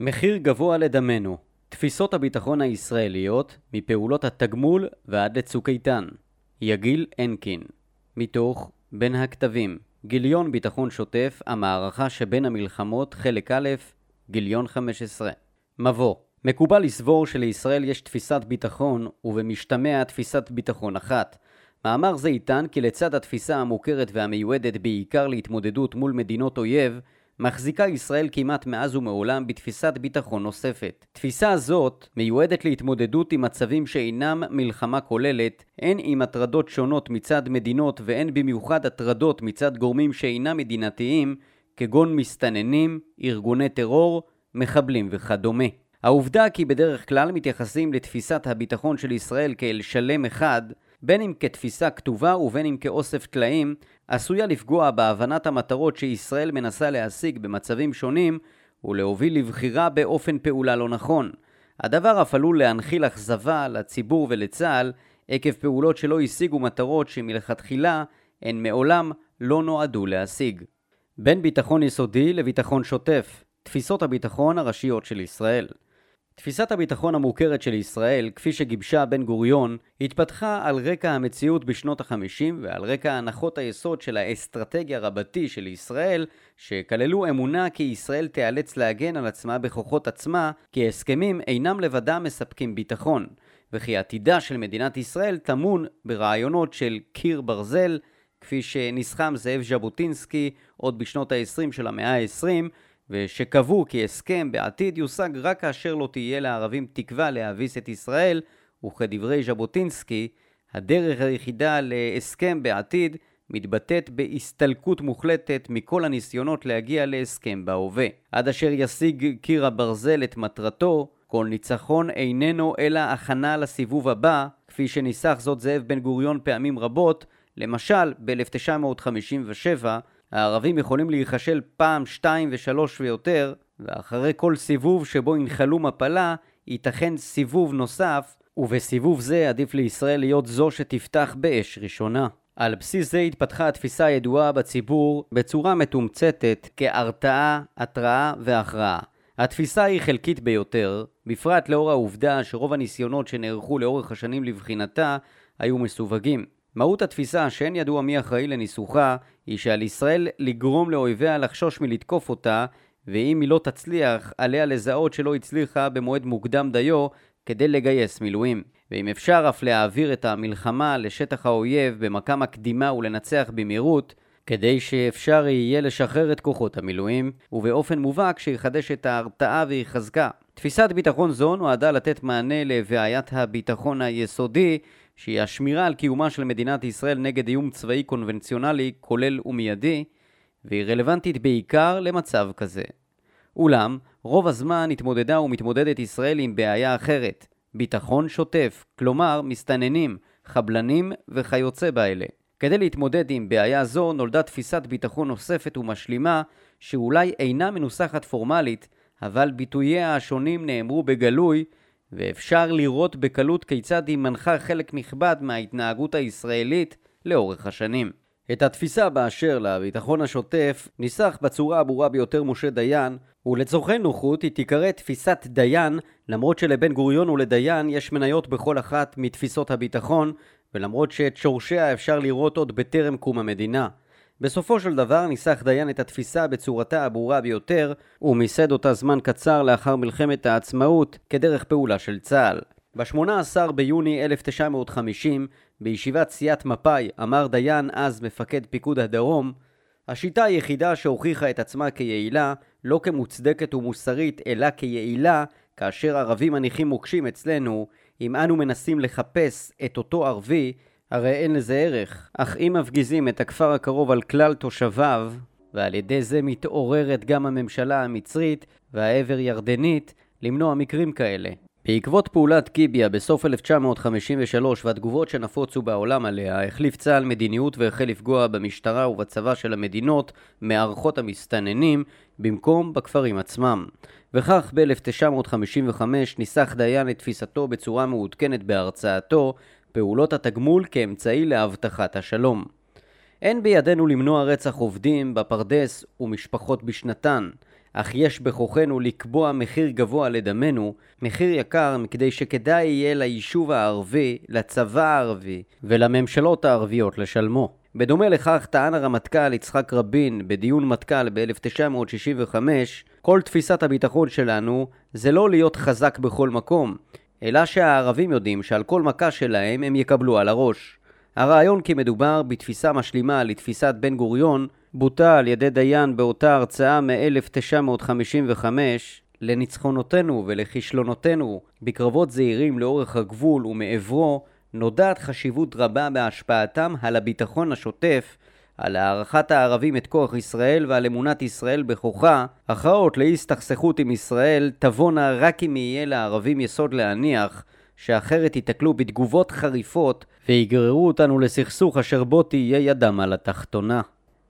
מחיר גבוה לדמנו תפיסות הביטחון הישראליות מפעולות התגמול ועד לצוק איתן. יגיל הנקין מתוך בין הכתבים גיליון ביטחון שוטף המערכה שבין המלחמות חלק א' גיליון 15 מבוא מקובל לסבור שלישראל יש תפיסת ביטחון ובמשתמע תפיסת ביטחון אחת. מאמר זה יטען כי לצד התפיסה המוכרת והמיועדת בעיקר להתמודדות מול מדינות אויב מחזיקה ישראל כמעט מאז ומעולם בתפיסת ביטחון נוספת. תפיסה זאת מיועדת להתמודדות עם מצבים שאינם מלחמה כוללת, הן עם הטרדות שונות מצד מדינות והן במיוחד הטרדות מצד גורמים שאינם מדינתיים, כגון מסתננים, ארגוני טרור, מחבלים וכדומה. העובדה כי בדרך כלל מתייחסים לתפיסת הביטחון של ישראל כאל שלם אחד, בין אם כתפיסה כתובה ובין אם כאוסף טלאים, עשויה לפגוע בהבנת המטרות שישראל מנסה להשיג במצבים שונים ולהוביל לבחירה באופן פעולה לא נכון. הדבר אף עלול להנחיל אכזבה לציבור ולצה"ל עקב פעולות שלא השיגו מטרות שמלכתחילה הן מעולם לא נועדו להשיג. בין ביטחון יסודי לביטחון שוטף, תפיסות הביטחון הראשיות של ישראל. תפיסת הביטחון המוכרת של ישראל, כפי שגיבשה בן גוריון, התפתחה על רקע המציאות בשנות החמישים ועל רקע הנחות היסוד של האסטרטגיה רבתי של ישראל, שכללו אמונה כי ישראל תיאלץ להגן על עצמה בכוחות עצמה, כי הסכמים אינם לבדם מספקים ביטחון, וכי עתידה של מדינת ישראל טמון ברעיונות של קיר ברזל, כפי שניסחם זאב ז'בוטינסקי עוד בשנות ה-20 של המאה ה-20, ושקבעו כי הסכם בעתיד יושג רק כאשר לא תהיה לערבים תקווה להביס את ישראל, וכדברי ז'בוטינסקי, הדרך היחידה להסכם בעתיד מתבטאת בהסתלקות מוחלטת מכל הניסיונות להגיע להסכם בהווה. עד אשר ישיג קיר הברזל את מטרתו, כל ניצחון איננו אלא הכנה לסיבוב הבא, כפי שניסח זאת זאב בן גוריון פעמים רבות, למשל ב-1957, הערבים יכולים להיכשל פעם, שתיים ושלוש ויותר, ואחרי כל סיבוב שבו ינחלו מפלה, ייתכן סיבוב נוסף, ובסיבוב זה עדיף לישראל להיות זו שתפתח באש ראשונה. על בסיס זה התפתחה התפיסה הידועה בציבור בצורה מתומצתת כהרתעה, התראה והכרעה. התפיסה היא חלקית ביותר, בפרט לאור העובדה שרוב הניסיונות שנערכו לאורך השנים לבחינתה היו מסווגים. מהות התפיסה שאין ידוע מי אחראי לניסוחה היא שעל ישראל לגרום לאויביה לחשוש מלתקוף אותה ואם היא לא תצליח, עליה לזהות שלא הצליחה במועד מוקדם דיו כדי לגייס מילואים. ואם אפשר אף להעביר את המלחמה לשטח האויב במכה מקדימה ולנצח במהירות, כדי שאפשר יהיה לשחרר את כוחות המילואים, ובאופן מובהק שיחדש את ההרתעה ויחזקה. תפיסת ביטחון זו נועדה לתת מענה לבעיית הביטחון היסודי שהיא השמירה על קיומה של מדינת ישראל נגד איום צבאי קונבנציונלי כולל ומיידי, והיא רלוונטית בעיקר למצב כזה. אולם, רוב הזמן התמודדה ומתמודדת ישראל עם בעיה אחרת, ביטחון שוטף, כלומר מסתננים, חבלנים וכיוצא באלה. כדי להתמודד עם בעיה זו נולדה תפיסת ביטחון נוספת ומשלימה שאולי אינה מנוסחת פורמלית, אבל ביטוייה השונים נאמרו בגלוי ואפשר לראות בקלות כיצד היא מנחה חלק נכבד מההתנהגות הישראלית לאורך השנים. את התפיסה באשר לביטחון השוטף ניסח בצורה הברורה ביותר משה דיין, ולצורכי נוחות היא תיקרא תפיסת דיין, למרות שלבן גוריון ולדיין יש מניות בכל אחת מתפיסות הביטחון, ולמרות שאת שורשיה אפשר לראות עוד בטרם קום המדינה. בסופו של דבר ניסח דיין את התפיסה בצורתה הברורה ביותר, ומיסד אותה זמן קצר לאחר מלחמת העצמאות כדרך פעולה של צה"ל. ב-18 ביוני 1950, בישיבת סיעת מפא"י, אמר דיין, אז מפקד פיקוד הדרום, השיטה היחידה שהוכיחה את עצמה כיעילה, לא כמוצדקת ומוסרית, אלא כיעילה, כאשר ערבים מניחים מוקשים אצלנו, אם אנו מנסים לחפש את אותו ערבי, הרי אין לזה ערך. אך אם מפגיזים את הכפר הקרוב על כלל תושביו, ועל ידי זה מתעוררת גם הממשלה המצרית והעבר ירדנית למנוע מקרים כאלה. בעקבות פעולת קיביה בסוף 1953 והתגובות שנפוצו בעולם עליה, החליף צה"ל מדיניות והחל לפגוע במשטרה ובצבא של המדינות מערכות המסתננים במקום בכפרים עצמם. וכך ב-1955 ניסח דיין את תפיסתו בצורה מעודכנת בהרצאתו פעולות התגמול כאמצעי להבטחת השלום. אין בידינו למנוע רצח עובדים בפרדס ומשפחות בשנתן, אך יש בכוחנו לקבוע מחיר גבוה לדמנו, מחיר יקר כדי שכדאי יהיה ליישוב הערבי, לצבא הערבי ולממשלות הערביות לשלמו. בדומה לכך טען הרמטכ"ל יצחק רבין בדיון מטכ"ל ב-1965 כל תפיסת הביטחון שלנו זה לא להיות חזק בכל מקום, אלא שהערבים יודעים שעל כל מכה שלהם הם יקבלו על הראש. הרעיון כי מדובר בתפיסה משלימה לתפיסת בן גוריון בוטה על ידי דיין באותה הרצאה מ-1955 לניצחונותינו ולכישלונותינו בקרבות זעירים לאורך הגבול ומעברו נודעת חשיבות רבה בהשפעתם על הביטחון השוטף, על הערכת הערבים את כוח ישראל ועל אמונת ישראל בכוחה, הכרעות לאי הסתכסכות עם ישראל תבואנה רק אם יהיה לערבים יסוד להניח שאחרת ייתקלו בתגובות חריפות ויגררו אותנו לסכסוך אשר בו תהיה ידם על התחתונה.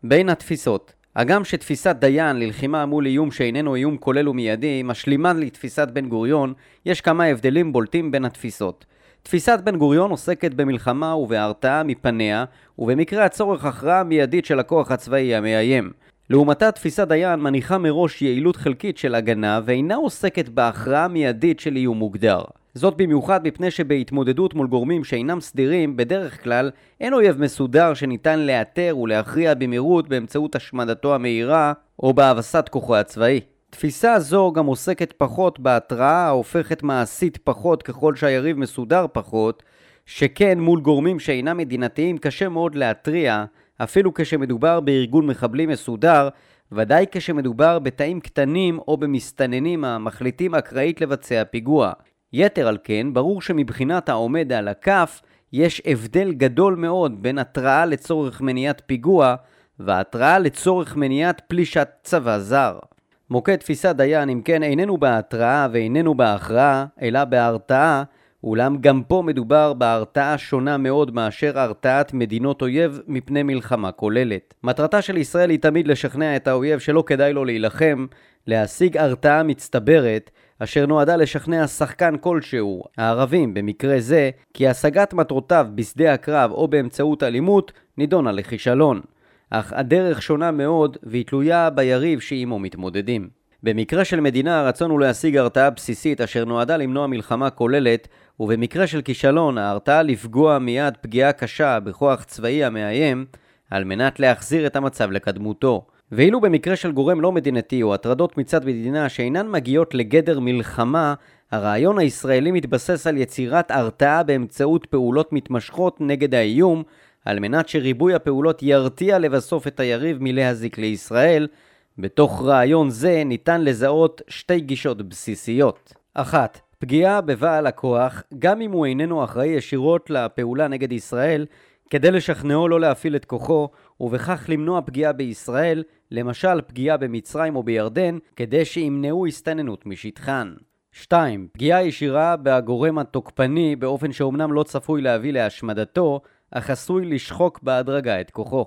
בין התפיסות הגם שתפיסת דיין ללחימה מול איום שאיננו איום כולל ומיידי משלימה לתפיסת בן גוריון, יש כמה הבדלים בולטים בין התפיסות. תפיסת בן גוריון עוסקת במלחמה ובהרתעה מפניה, ובמקרה הצורך הכרעה מיידית של הכוח הצבאי המאיים. לעומתה תפיסת דיין מניחה מראש יעילות חלקית של הגנה ואינה עוסקת בהכרעה מיידית של איום מוגדר. זאת במיוחד מפני שבהתמודדות מול גורמים שאינם סדירים, בדרך כלל אין אויב מסודר שניתן לאתר ולהכריע במהירות באמצעות השמדתו המהירה או בהבסת כוחו הצבאי. תפיסה זו גם עוסקת פחות בהתראה ההופכת מעשית פחות ככל שהיריב מסודר פחות, שכן מול גורמים שאינם מדינתיים קשה מאוד להתריע, אפילו כשמדובר בארגון מחבלים מסודר, ודאי כשמדובר בתאים קטנים או במסתננים המחליטים אקראית לבצע פיגוע. יתר על כן, ברור שמבחינת העומד על הכף, יש הבדל גדול מאוד בין התראה לצורך מניעת פיגוע והתראה לצורך מניעת פלישת צבא זר. מוקד תפיסת דיין אם כן איננו בהתראה ואיננו בהכרעה, אלא בהרתעה, אולם גם פה מדובר בהרתעה שונה מאוד מאשר הרתעת מדינות אויב מפני מלחמה כוללת. מטרתה של ישראל היא תמיד לשכנע את האויב שלא כדאי לו להילחם, להשיג הרתעה מצטברת, אשר נועדה לשכנע שחקן כלשהו, הערבים במקרה זה, כי השגת מטרותיו בשדה הקרב או באמצעות אלימות נידונה לכישלון. אך הדרך שונה מאוד והיא תלויה ביריב שעימו מתמודדים. במקרה של מדינה הרצון הוא להשיג הרתעה בסיסית אשר נועדה למנוע מלחמה כוללת, ובמקרה של כישלון ההרתעה לפגוע מיד פגיעה קשה בכוח צבאי המאיים, על מנת להחזיר את המצב לקדמותו. ואילו במקרה של גורם לא מדינתי או הטרדות מצד מדינה שאינן מגיעות לגדר מלחמה, הרעיון הישראלי מתבסס על יצירת הרתעה באמצעות פעולות מתמשכות נגד האיום, על מנת שריבוי הפעולות ירתיע לבסוף את היריב מלהזיק לישראל. בתוך רעיון זה ניתן לזהות שתי גישות בסיסיות. אחת, פגיעה בבעל הכוח, גם אם הוא איננו אחראי ישירות לפעולה נגד ישראל, כדי לשכנעו לא להפעיל את כוחו, ובכך למנוע פגיעה בישראל, למשל פגיעה במצרים או בירדן, כדי שימנעו הסתננות משטחן. 2. פגיעה ישירה בגורם התוקפני באופן שאומנם לא צפוי להביא להשמדתו, אך עשוי לשחוק בהדרגה את כוחו.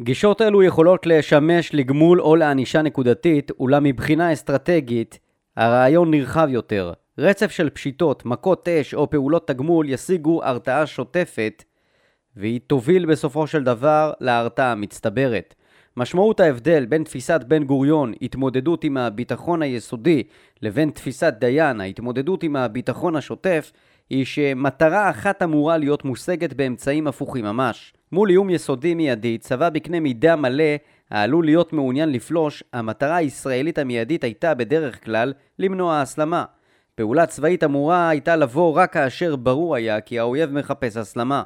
גישות אלו יכולות לשמש לגמול או לענישה נקודתית, אולם מבחינה אסטרטגית, הרעיון נרחב יותר. רצף של פשיטות, מכות אש או פעולות תגמול ישיגו הרתעה שוטפת, והיא תוביל בסופו של דבר להרתעה מצטברת. משמעות ההבדל בין תפיסת בן גוריון, התמודדות עם הביטחון היסודי, לבין תפיסת דיין, ההתמודדות עם הביטחון השוטף, היא שמטרה אחת אמורה להיות מושגת באמצעים הפוכים ממש. מול איום יסודי מיידי, צבא בקנה מידה מלא העלול להיות מעוניין לפלוש, המטרה הישראלית המיידית הייתה בדרך כלל למנוע הסלמה. פעולה צבאית אמורה הייתה לבוא רק כאשר ברור היה כי האויב מחפש הסלמה.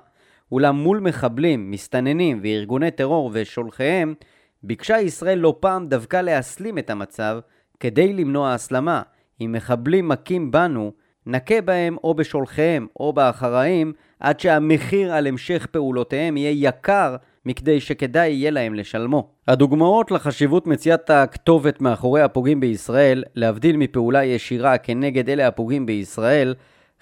אולם מול מחבלים, מסתננים וארגוני טרור ושולחיהם, ביקשה ישראל לא פעם דווקא להסלים את המצב כדי למנוע הסלמה. אם מחבלים מכים בנו, נכה בהם או בשולחיהם או באחראים עד שהמחיר על המשך פעולותיהם יהיה יקר מכדי שכדאי יהיה להם לשלמו. הדוגמאות לחשיבות מציאת הכתובת מאחורי הפוגעים בישראל, להבדיל מפעולה ישירה כנגד אלה הפוגעים בישראל,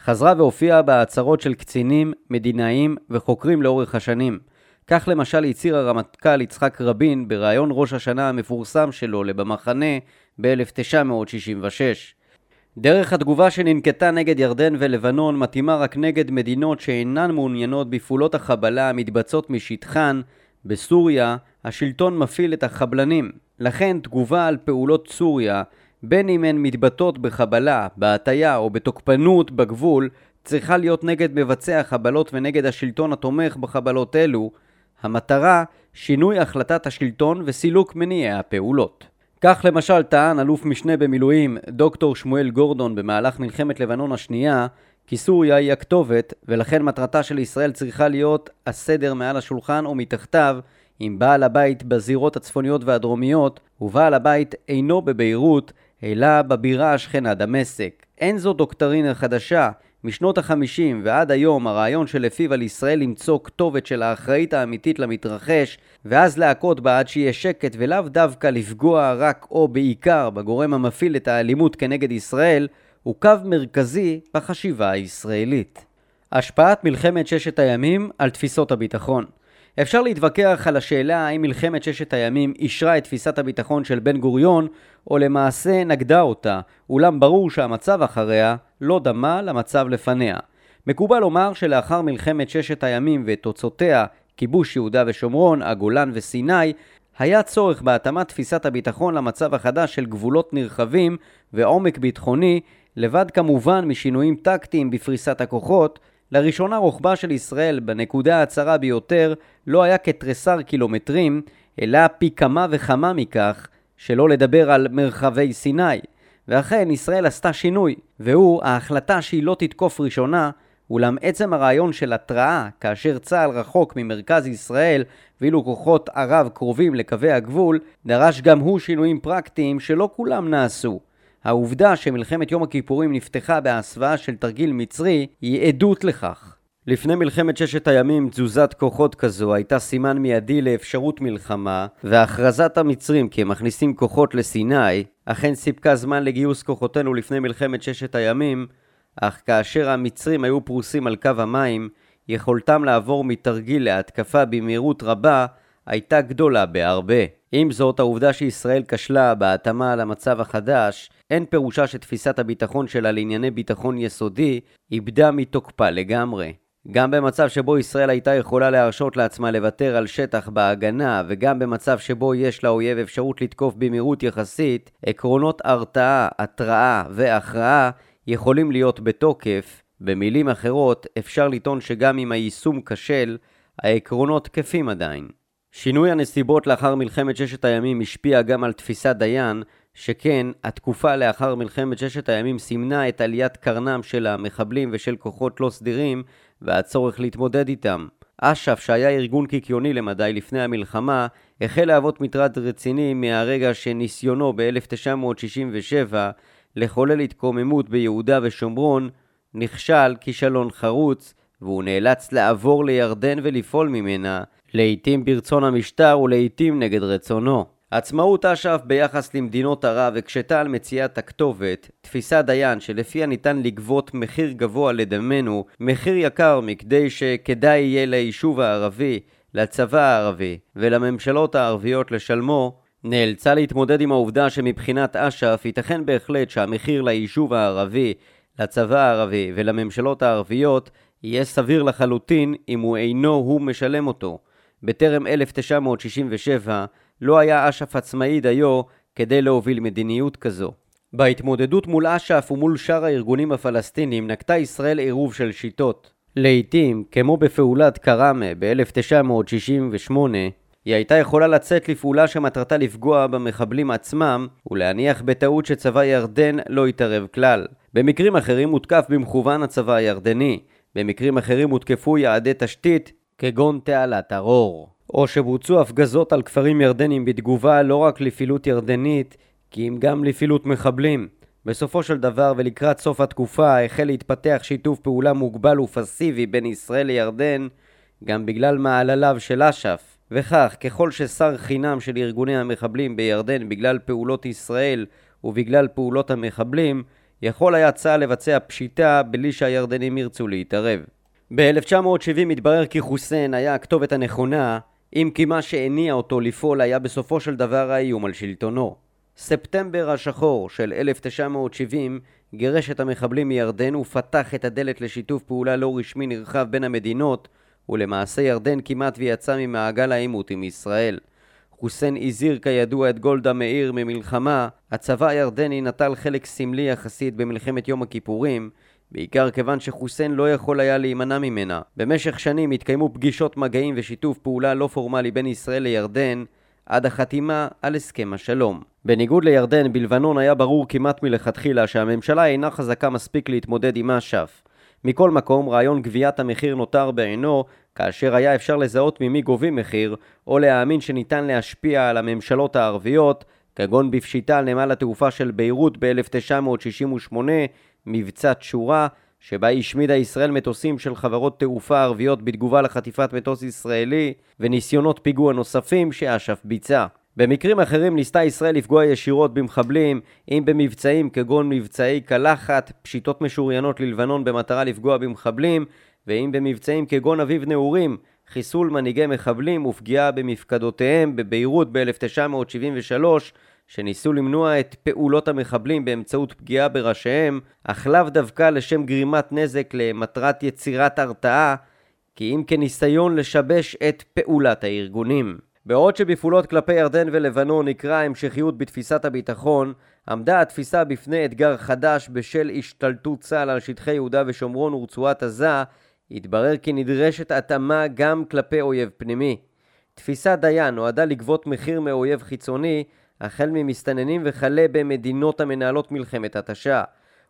חזרה והופיעה בהצהרות של קצינים, מדינאים וחוקרים לאורך השנים. כך למשל הצהיר הרמטכ"ל יצחק רבין בריאיון ראש השנה המפורסם שלו לבמחנה ב-1966. דרך התגובה שננקטה נגד ירדן ולבנון מתאימה רק נגד מדינות שאינן מעוניינות בפעולות החבלה המתבצעות משטחן בסוריה השלטון מפעיל את החבלנים. לכן תגובה על פעולות סוריה, בין אם הן מתבטאות בחבלה, בהטייה או בתוקפנות בגבול, צריכה להיות נגד מבצעי החבלות ונגד השלטון התומך בחבלות אלו. המטרה, שינוי החלטת השלטון וסילוק מניעי הפעולות. כך למשל טען אלוף משנה במילואים דוקטור שמואל גורדון במהלך מלחמת לבנון השנייה כי סוריה היא הכתובת ולכן מטרתה של ישראל צריכה להיות הסדר מעל השולחן או מתחתיו אם בעל הבית בזירות הצפוניות והדרומיות ובעל הבית אינו בביירות אלא בבירה השכנה דמשק. אין זו דוקטרינה חדשה משנות החמישים ועד היום הרעיון שלפיו על ישראל למצוא כתובת של האחראית האמיתית למתרחש ואז להכות בה עד שיהיה שקט ולאו דווקא לפגוע רק או בעיקר בגורם המפעיל את האלימות כנגד ישראל הוא קו מרכזי בחשיבה הישראלית. השפעת מלחמת ששת הימים על תפיסות הביטחון אפשר להתווכח על השאלה האם מלחמת ששת הימים אישרה את תפיסת הביטחון של בן גוריון או למעשה נגדה אותה, אולם ברור שהמצב אחריה לא דמה למצב לפניה. מקובל לומר שלאחר מלחמת ששת הימים ותוצאותיה, כיבוש יהודה ושומרון, הגולן וסיני, היה צורך בהתאמת תפיסת הביטחון למצב החדש של גבולות נרחבים ועומק ביטחוני, לבד כמובן משינויים טקטיים בפריסת הכוחות, לראשונה רוחבה של ישראל בנקודה הצרה ביותר לא היה כתריסר קילומטרים, אלא פי כמה וכמה מכך, שלא לדבר על מרחבי סיני. ואכן ישראל עשתה שינוי, והוא ההחלטה שהיא לא תתקוף ראשונה, אולם עצם הרעיון של התראה כאשר צה"ל רחוק ממרכז ישראל ואילו כוחות ערב קרובים לקווי הגבול, דרש גם הוא שינויים פרקטיים שלא כולם נעשו. העובדה שמלחמת יום הכיפורים נפתחה בהסוואה של תרגיל מצרי היא עדות לכך. לפני מלחמת ששת הימים תזוזת כוחות כזו הייתה סימן מיידי לאפשרות מלחמה והכרזת המצרים כי הם מכניסים כוחות לסיני אכן סיפקה זמן לגיוס כוחותינו לפני מלחמת ששת הימים אך כאשר המצרים היו פרוסים על קו המים יכולתם לעבור מתרגיל להתקפה במהירות רבה הייתה גדולה בהרבה. עם זאת, העובדה שישראל כשלה בהתאמה למצב החדש, אין פירושה שתפיסת הביטחון שלה לענייני ביטחון יסודי איבדה מתוקפה לגמרי. גם במצב שבו ישראל הייתה יכולה להרשות לעצמה לוותר על שטח בהגנה, וגם במצב שבו יש לאויב אפשרות לתקוף במהירות יחסית, עקרונות הרתעה, התראה והכרעה יכולים להיות בתוקף. במילים אחרות, אפשר לטעון שגם אם היישום כשל, העקרונות תקפים עדיין. שינוי הנסיבות לאחר מלחמת ששת הימים השפיע גם על תפיסת דיין, שכן התקופה לאחר מלחמת ששת הימים סימנה את עליית קרנם של המחבלים ושל כוחות לא סדירים והצורך להתמודד איתם. אש"ף, שהיה ארגון קיקיוני למדי לפני המלחמה, החל להוות מטרד רציני מהרגע שניסיונו ב-1967 לחולל התקוממות ביהודה ושומרון נכשל כישלון חרוץ והוא נאלץ לעבור לירדן ולפעול ממנה, לעתים ברצון המשטר ולעתים נגד רצונו. עצמאות אש"ף ביחס למדינות ערב הקשתה על מציאת הכתובת, תפיסה דיין שלפיה ניתן לגבות מחיר גבוה לדמנו, מחיר יקר מכדי שכדאי יהיה ליישוב הערבי, לצבא הערבי ולממשלות הערביות לשלמו, נאלצה להתמודד עם העובדה שמבחינת אש"ף ייתכן בהחלט שהמחיר ליישוב הערבי, לצבא הערבי ולממשלות הערביות יהיה סביר לחלוטין אם הוא אינו הוא משלם אותו. בטרם 1967 לא היה אש"ף עצמאי דיו כדי להוביל מדיניות כזו. בהתמודדות מול אש"ף ומול שאר הארגונים הפלסטינים נקטה ישראל עירוב של שיטות. לעיתים, כמו בפעולת קראמה ב-1968, היא הייתה יכולה לצאת לפעולה שמטרתה לפגוע במחבלים עצמם ולהניח בטעות שצבא ירדן לא יתערב כלל. במקרים אחרים הותקף במכוון הצבא הירדני, במקרים אחרים הותקפו יעדי תשתית כגון תעלת הרור. או שבוצעו הפגזות על כפרים ירדנים בתגובה לא רק לפעילות ירדנית, כי אם גם לפעילות מחבלים. בסופו של דבר ולקראת סוף התקופה החל להתפתח שיתוף פעולה מוגבל ופסיבי בין ישראל לירדן, גם בגלל מעלליו של אש"ף. וכך, ככל ששר חינם של ארגוני המחבלים בירדן בגלל פעולות ישראל ובגלל פעולות המחבלים, יכול היה צה"ל לבצע פשיטה בלי שהירדנים ירצו להתערב. ב-1970 התברר כי חוסיין היה הכתובת הנכונה, אם כי מה שהניע אותו לפעול היה בסופו של דבר האיום על שלטונו. ספטמבר השחור של 1970 גירש את המחבלים מירדן ופתח את הדלת לשיתוף פעולה לא רשמי נרחב בין המדינות, ולמעשה ירדן כמעט ויצא ממעגל העימות עם ישראל. חוסיין הזהיר כידוע את גולדה מאיר ממלחמה, הצבא הירדני נטל חלק סמלי יחסית במלחמת יום הכיפורים, בעיקר כיוון שחוסיין לא יכול היה להימנע ממנה. במשך שנים התקיימו פגישות מגעים ושיתוף פעולה לא פורמלי בין ישראל לירדן, עד החתימה על הסכם השלום. בניגוד לירדן, בלבנון היה ברור כמעט מלכתחילה שהממשלה אינה חזקה מספיק להתמודד עם אש"ף. מכל מקום, רעיון גביית המחיר נותר בעינו, כאשר היה אפשר לזהות ממי גובים מחיר, או להאמין שניתן להשפיע על הממשלות הערביות, כגון בפשיטה על נמל התעופה של ביירות ב-1968, מבצע תשורה, שבה השמידה ישראל מטוסים של חברות תעופה ערביות בתגובה לחטיפת מטוס ישראלי, וניסיונות פיגוע נוספים שאש"ף ביצע. במקרים אחרים ניסתה ישראל לפגוע ישירות במחבלים, אם במבצעים כגון מבצעי קלחת, פשיטות משוריינות ללבנון במטרה לפגוע במחבלים, ואם במבצעים כגון אביב נעורים, חיסול מנהיגי מחבלים ופגיעה במפקדותיהם בביירות ב-1973, שניסו למנוע את פעולות המחבלים באמצעות פגיעה בראשיהם, אך לאו דווקא לשם גרימת נזק למטרת יצירת הרתעה, כי אם כניסיון לשבש את פעולת הארגונים. בעוד שבפעולות כלפי ירדן ולבנון נקרא המשכיות בתפיסת הביטחון, עמדה התפיסה בפני אתגר חדש בשל השתלטות צה"ל על שטחי יהודה ושומרון ורצועת עזה, התברר כי נדרשת התאמה גם כלפי אויב פנימי. תפיסת דיין נועדה לגבות מחיר מאויב חיצוני, החל ממסתננים וכלה במדינות המנהלות מלחמת התשה.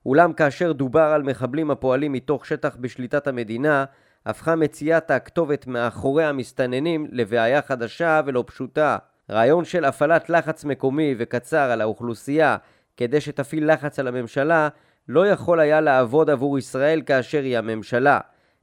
אולם כאשר דובר על מחבלים הפועלים מתוך שטח בשליטת המדינה, הפכה מציאת הכתובת מאחורי המסתננים לבעיה חדשה ולא פשוטה. רעיון של הפעלת לחץ מקומי וקצר על האוכלוסייה כדי שתפעיל לחץ על הממשלה לא יכול היה לעבוד עבור ישראל כאשר היא הממשלה.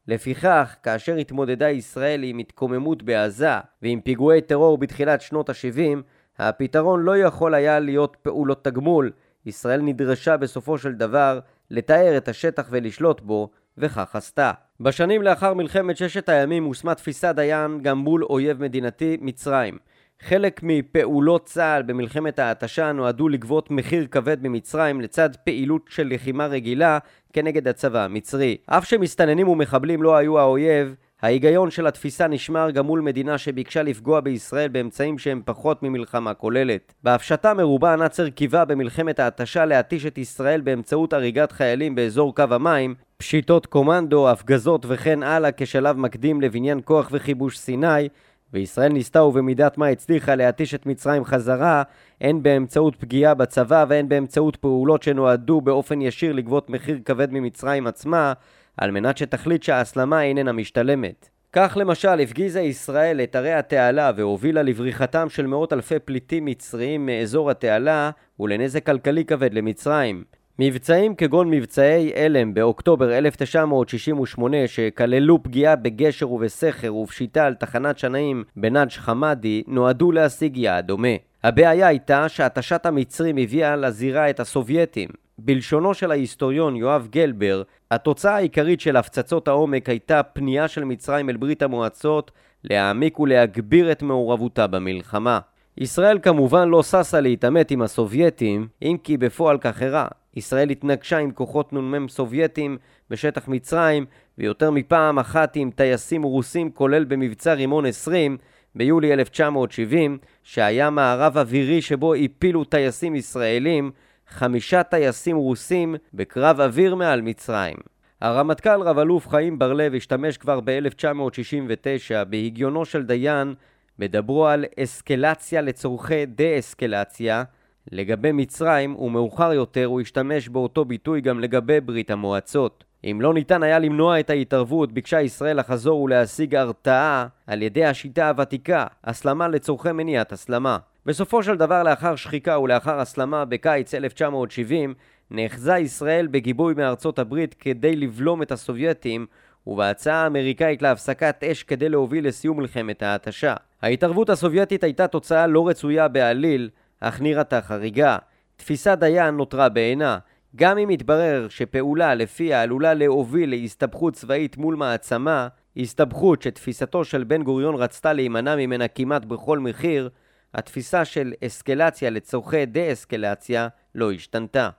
לפיכך, כאשר התמודדה ישראל עם התקוממות בעזה ועם פיגועי טרור בתחילת שנות ה-70, הפתרון לא יכול היה להיות פעולות תגמול. ישראל נדרשה בסופו של דבר לתאר את השטח ולשלוט בו, וכך עשתה. בשנים לאחר מלחמת ששת הימים הושמה תפיסת דיין גם מול אויב מדינתי, מצרים. חלק מפעולות צה"ל במלחמת ההתשה נועדו לגבות מחיר כבד ממצרים לצד פעילות של לחימה רגילה כנגד הצבא המצרי. אף שמסתננים ומחבלים לא היו האויב, ההיגיון של התפיסה נשמר גם מול מדינה שביקשה לפגוע בישראל באמצעים שהם פחות ממלחמה כוללת. בהפשטה מרובה נאצר קיווה במלחמת ההתשה להתיש את ישראל באמצעות הריגת חיילים באזור קו המים, פשיטות קומנדו, הפגזות וכן הלאה כשלב מקדים לבניין כוח וכיבוש סיני, וישראל ניסתה ובמידת מה הצליחה להתיש את מצרים חזרה, הן באמצעות פגיעה בצבא והן באמצעות פעולות שנועדו באופן ישיר לגבות מחיר כבד ממצרים עצמה, על מנת שתחליט שההסלמה איננה משתלמת. כך למשל הפגיזה ישראל את ערי התעלה והובילה לבריחתם של מאות אלפי פליטים מצריים מאזור התעלה ולנזק כלכלי כבד למצרים. מבצעים כגון מבצעי אלם באוקטובר 1968 שכללו פגיעה בגשר ובסכר ופשיטה על תחנת שנאים בנאג' חמאדי נועדו להשיג יעד דומה. הבעיה הייתה שהתשת המצרים הביאה לזירה את הסובייטים. בלשונו של ההיסטוריון יואב גלבר, התוצאה העיקרית של הפצצות העומק הייתה פנייה של מצרים אל ברית המועצות להעמיק ולהגביר את מעורבותה במלחמה. ישראל כמובן לא ששה להתעמת עם הסובייטים, אם כי בפועל כך אירע. ישראל התנגשה עם כוחות נ"מ סובייטים בשטח מצרים, ויותר מפעם אחת עם טייסים רוסים כולל במבצע רימון 20 ביולי 1970, שהיה מערב אווירי שבו הפילו טייסים ישראלים חמישה טייסים רוסים בקרב אוויר מעל מצרים. הרמטכ"ל רב-אלוף חיים בר-לב השתמש כבר ב-1969 בהגיונו של דיין בדברו על אסקלציה לצורכי דה-אסקלציה לגבי מצרים, ומאוחר יותר הוא השתמש באותו ביטוי גם לגבי ברית המועצות. אם לא ניתן היה למנוע את ההתערבות, ביקשה ישראל לחזור ולהשיג הרתעה על ידי השיטה הוותיקה, הסלמה לצורכי מניעת הסלמה. בסופו של דבר, לאחר שחיקה ולאחר הסלמה בקיץ 1970, נאחזה ישראל בגיבוי מארצות הברית כדי לבלום את הסובייטים ובהצעה האמריקאית להפסקת אש כדי להוביל לסיום מלחמת ההתשה. ההתערבות הסובייטית הייתה תוצאה לא רצויה בעליל, אך נראתה חריגה. תפיסת דיין נותרה בעינה. גם אם יתברר שפעולה לפיה עלולה להוביל להסתבכות צבאית מול מעצמה, הסתבכות שתפיסתו של בן גוריון רצתה להימנע ממנה כמעט בכל מחיר, התפיסה של אסקלציה לצורכי דה-אסקלציה לא השתנתה.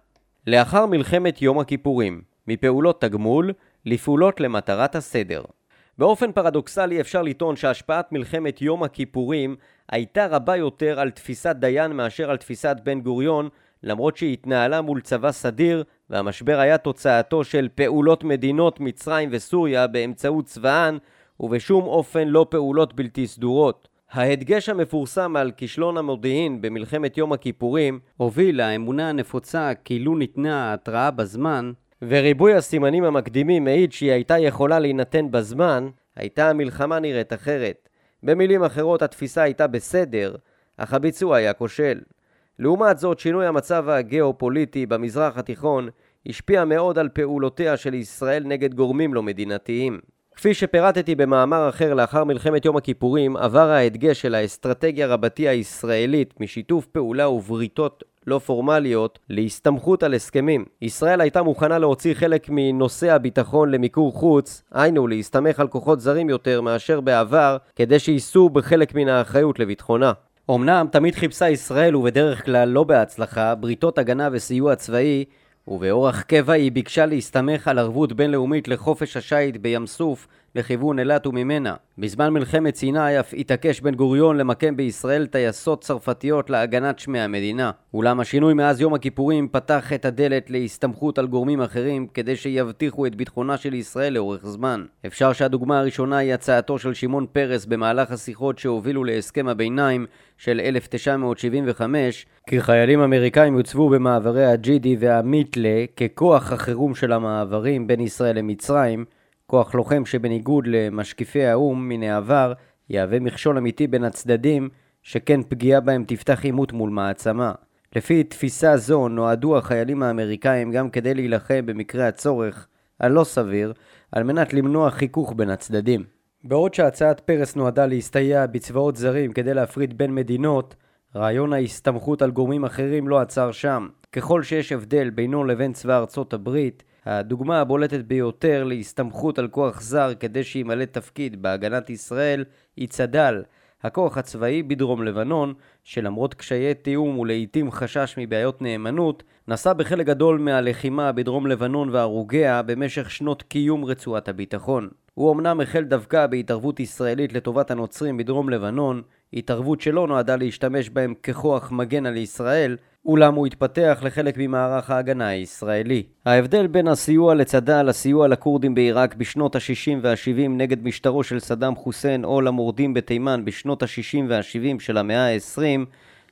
לאחר מלחמת יום הכיפורים, מפעולות תגמול לפעולות למטרת הסדר. באופן פרדוקסלי אפשר לטעון שהשפעת מלחמת יום הכיפורים הייתה רבה יותר על תפיסת דיין מאשר על תפיסת בן גוריון, למרות שהיא התנהלה מול צבא סדיר, והמשבר היה תוצאתו של פעולות מדינות מצרים וסוריה באמצעות צבאן, ובשום אופן לא פעולות בלתי סדורות. ההדגש המפורסם על כישלון המודיעין במלחמת יום הכיפורים הוביל לאמונה הנפוצה כאילו ניתנה ההתראה בזמן וריבוי הסימנים המקדימים מעיד שהיא הייתה יכולה להינתן בזמן, הייתה המלחמה נראית אחרת. במילים אחרות התפיסה הייתה בסדר, אך הביצוע היה כושל. לעומת זאת, שינוי המצב הגיאופוליטי במזרח התיכון השפיע מאוד על פעולותיה של ישראל נגד גורמים לא מדינתיים. כפי שפירטתי במאמר אחר לאחר מלחמת יום הכיפורים, עבר ההדגש של האסטרטגיה רבתי הישראלית משיתוף פעולה ובריתות לא פורמליות להסתמכות על הסכמים. ישראל הייתה מוכנה להוציא חלק מנושא הביטחון למיקור חוץ, היינו להסתמך על כוחות זרים יותר מאשר בעבר, כדי שיישאו בחלק מן האחריות לביטחונה. אמנם תמיד חיפשה ישראל, ובדרך כלל לא בהצלחה, בריתות הגנה וסיוע צבאי, ובאורח קבע היא ביקשה להסתמך על ערבות בינלאומית לחופש השיט בים סוף לכיוון אילת וממנה. בזמן מלחמת סיני אף התעקש בן גוריון למקם בישראל טייסות צרפתיות להגנת שמי המדינה. אולם השינוי מאז יום הכיפורים פתח את הדלת להסתמכות על גורמים אחרים כדי שיבטיחו את ביטחונה של ישראל לאורך זמן. אפשר שהדוגמה הראשונה היא הצעתו של שמעון פרס במהלך השיחות שהובילו להסכם הביניים של 1975 כי חיילים אמריקאים יוצבו במעברי הג'ידי והמיתלה ככוח החירום של המעברים בין ישראל למצרים כוח לוחם שבניגוד למשקיפי האו"ם מן העבר, יהווה מכשול אמיתי בין הצדדים, שכן פגיעה בהם תפתח עימות מול מעצמה. לפי תפיסה זו נועדו החיילים האמריקאים גם כדי להילחם במקרה הצורך הלא סביר, על מנת למנוע חיכוך בין הצדדים. בעוד שהצעת פרס נועדה להסתייע בצבאות זרים כדי להפריד בין מדינות, רעיון ההסתמכות על גורמים אחרים לא עצר שם. ככל שיש הבדל בינו לבין צבא ארצות הברית, הדוגמה הבולטת ביותר להסתמכות על כוח זר כדי שימלא תפקיד בהגנת ישראל היא צד"ל, הכוח הצבאי בדרום לבנון, שלמרות קשיי תיאום ולעיתים חשש מבעיות נאמנות, נשא בחלק גדול מהלחימה בדרום לבנון והרוגיה במשך שנות קיום רצועת הביטחון. הוא אמנם החל דווקא בהתערבות ישראלית לטובת הנוצרים בדרום לבנון, התערבות שלא נועדה להשתמש בהם ככוח מגן על ישראל, אולם הוא התפתח לחלק ממערך ההגנה הישראלי. ההבדל בין הסיוע לצד"ל לסיוע לכורדים בעיראק בשנות ה-60 וה-70 נגד משטרו של סדאם חוסיין או למורדים בתימן בשנות ה-60 וה-70 של המאה ה-20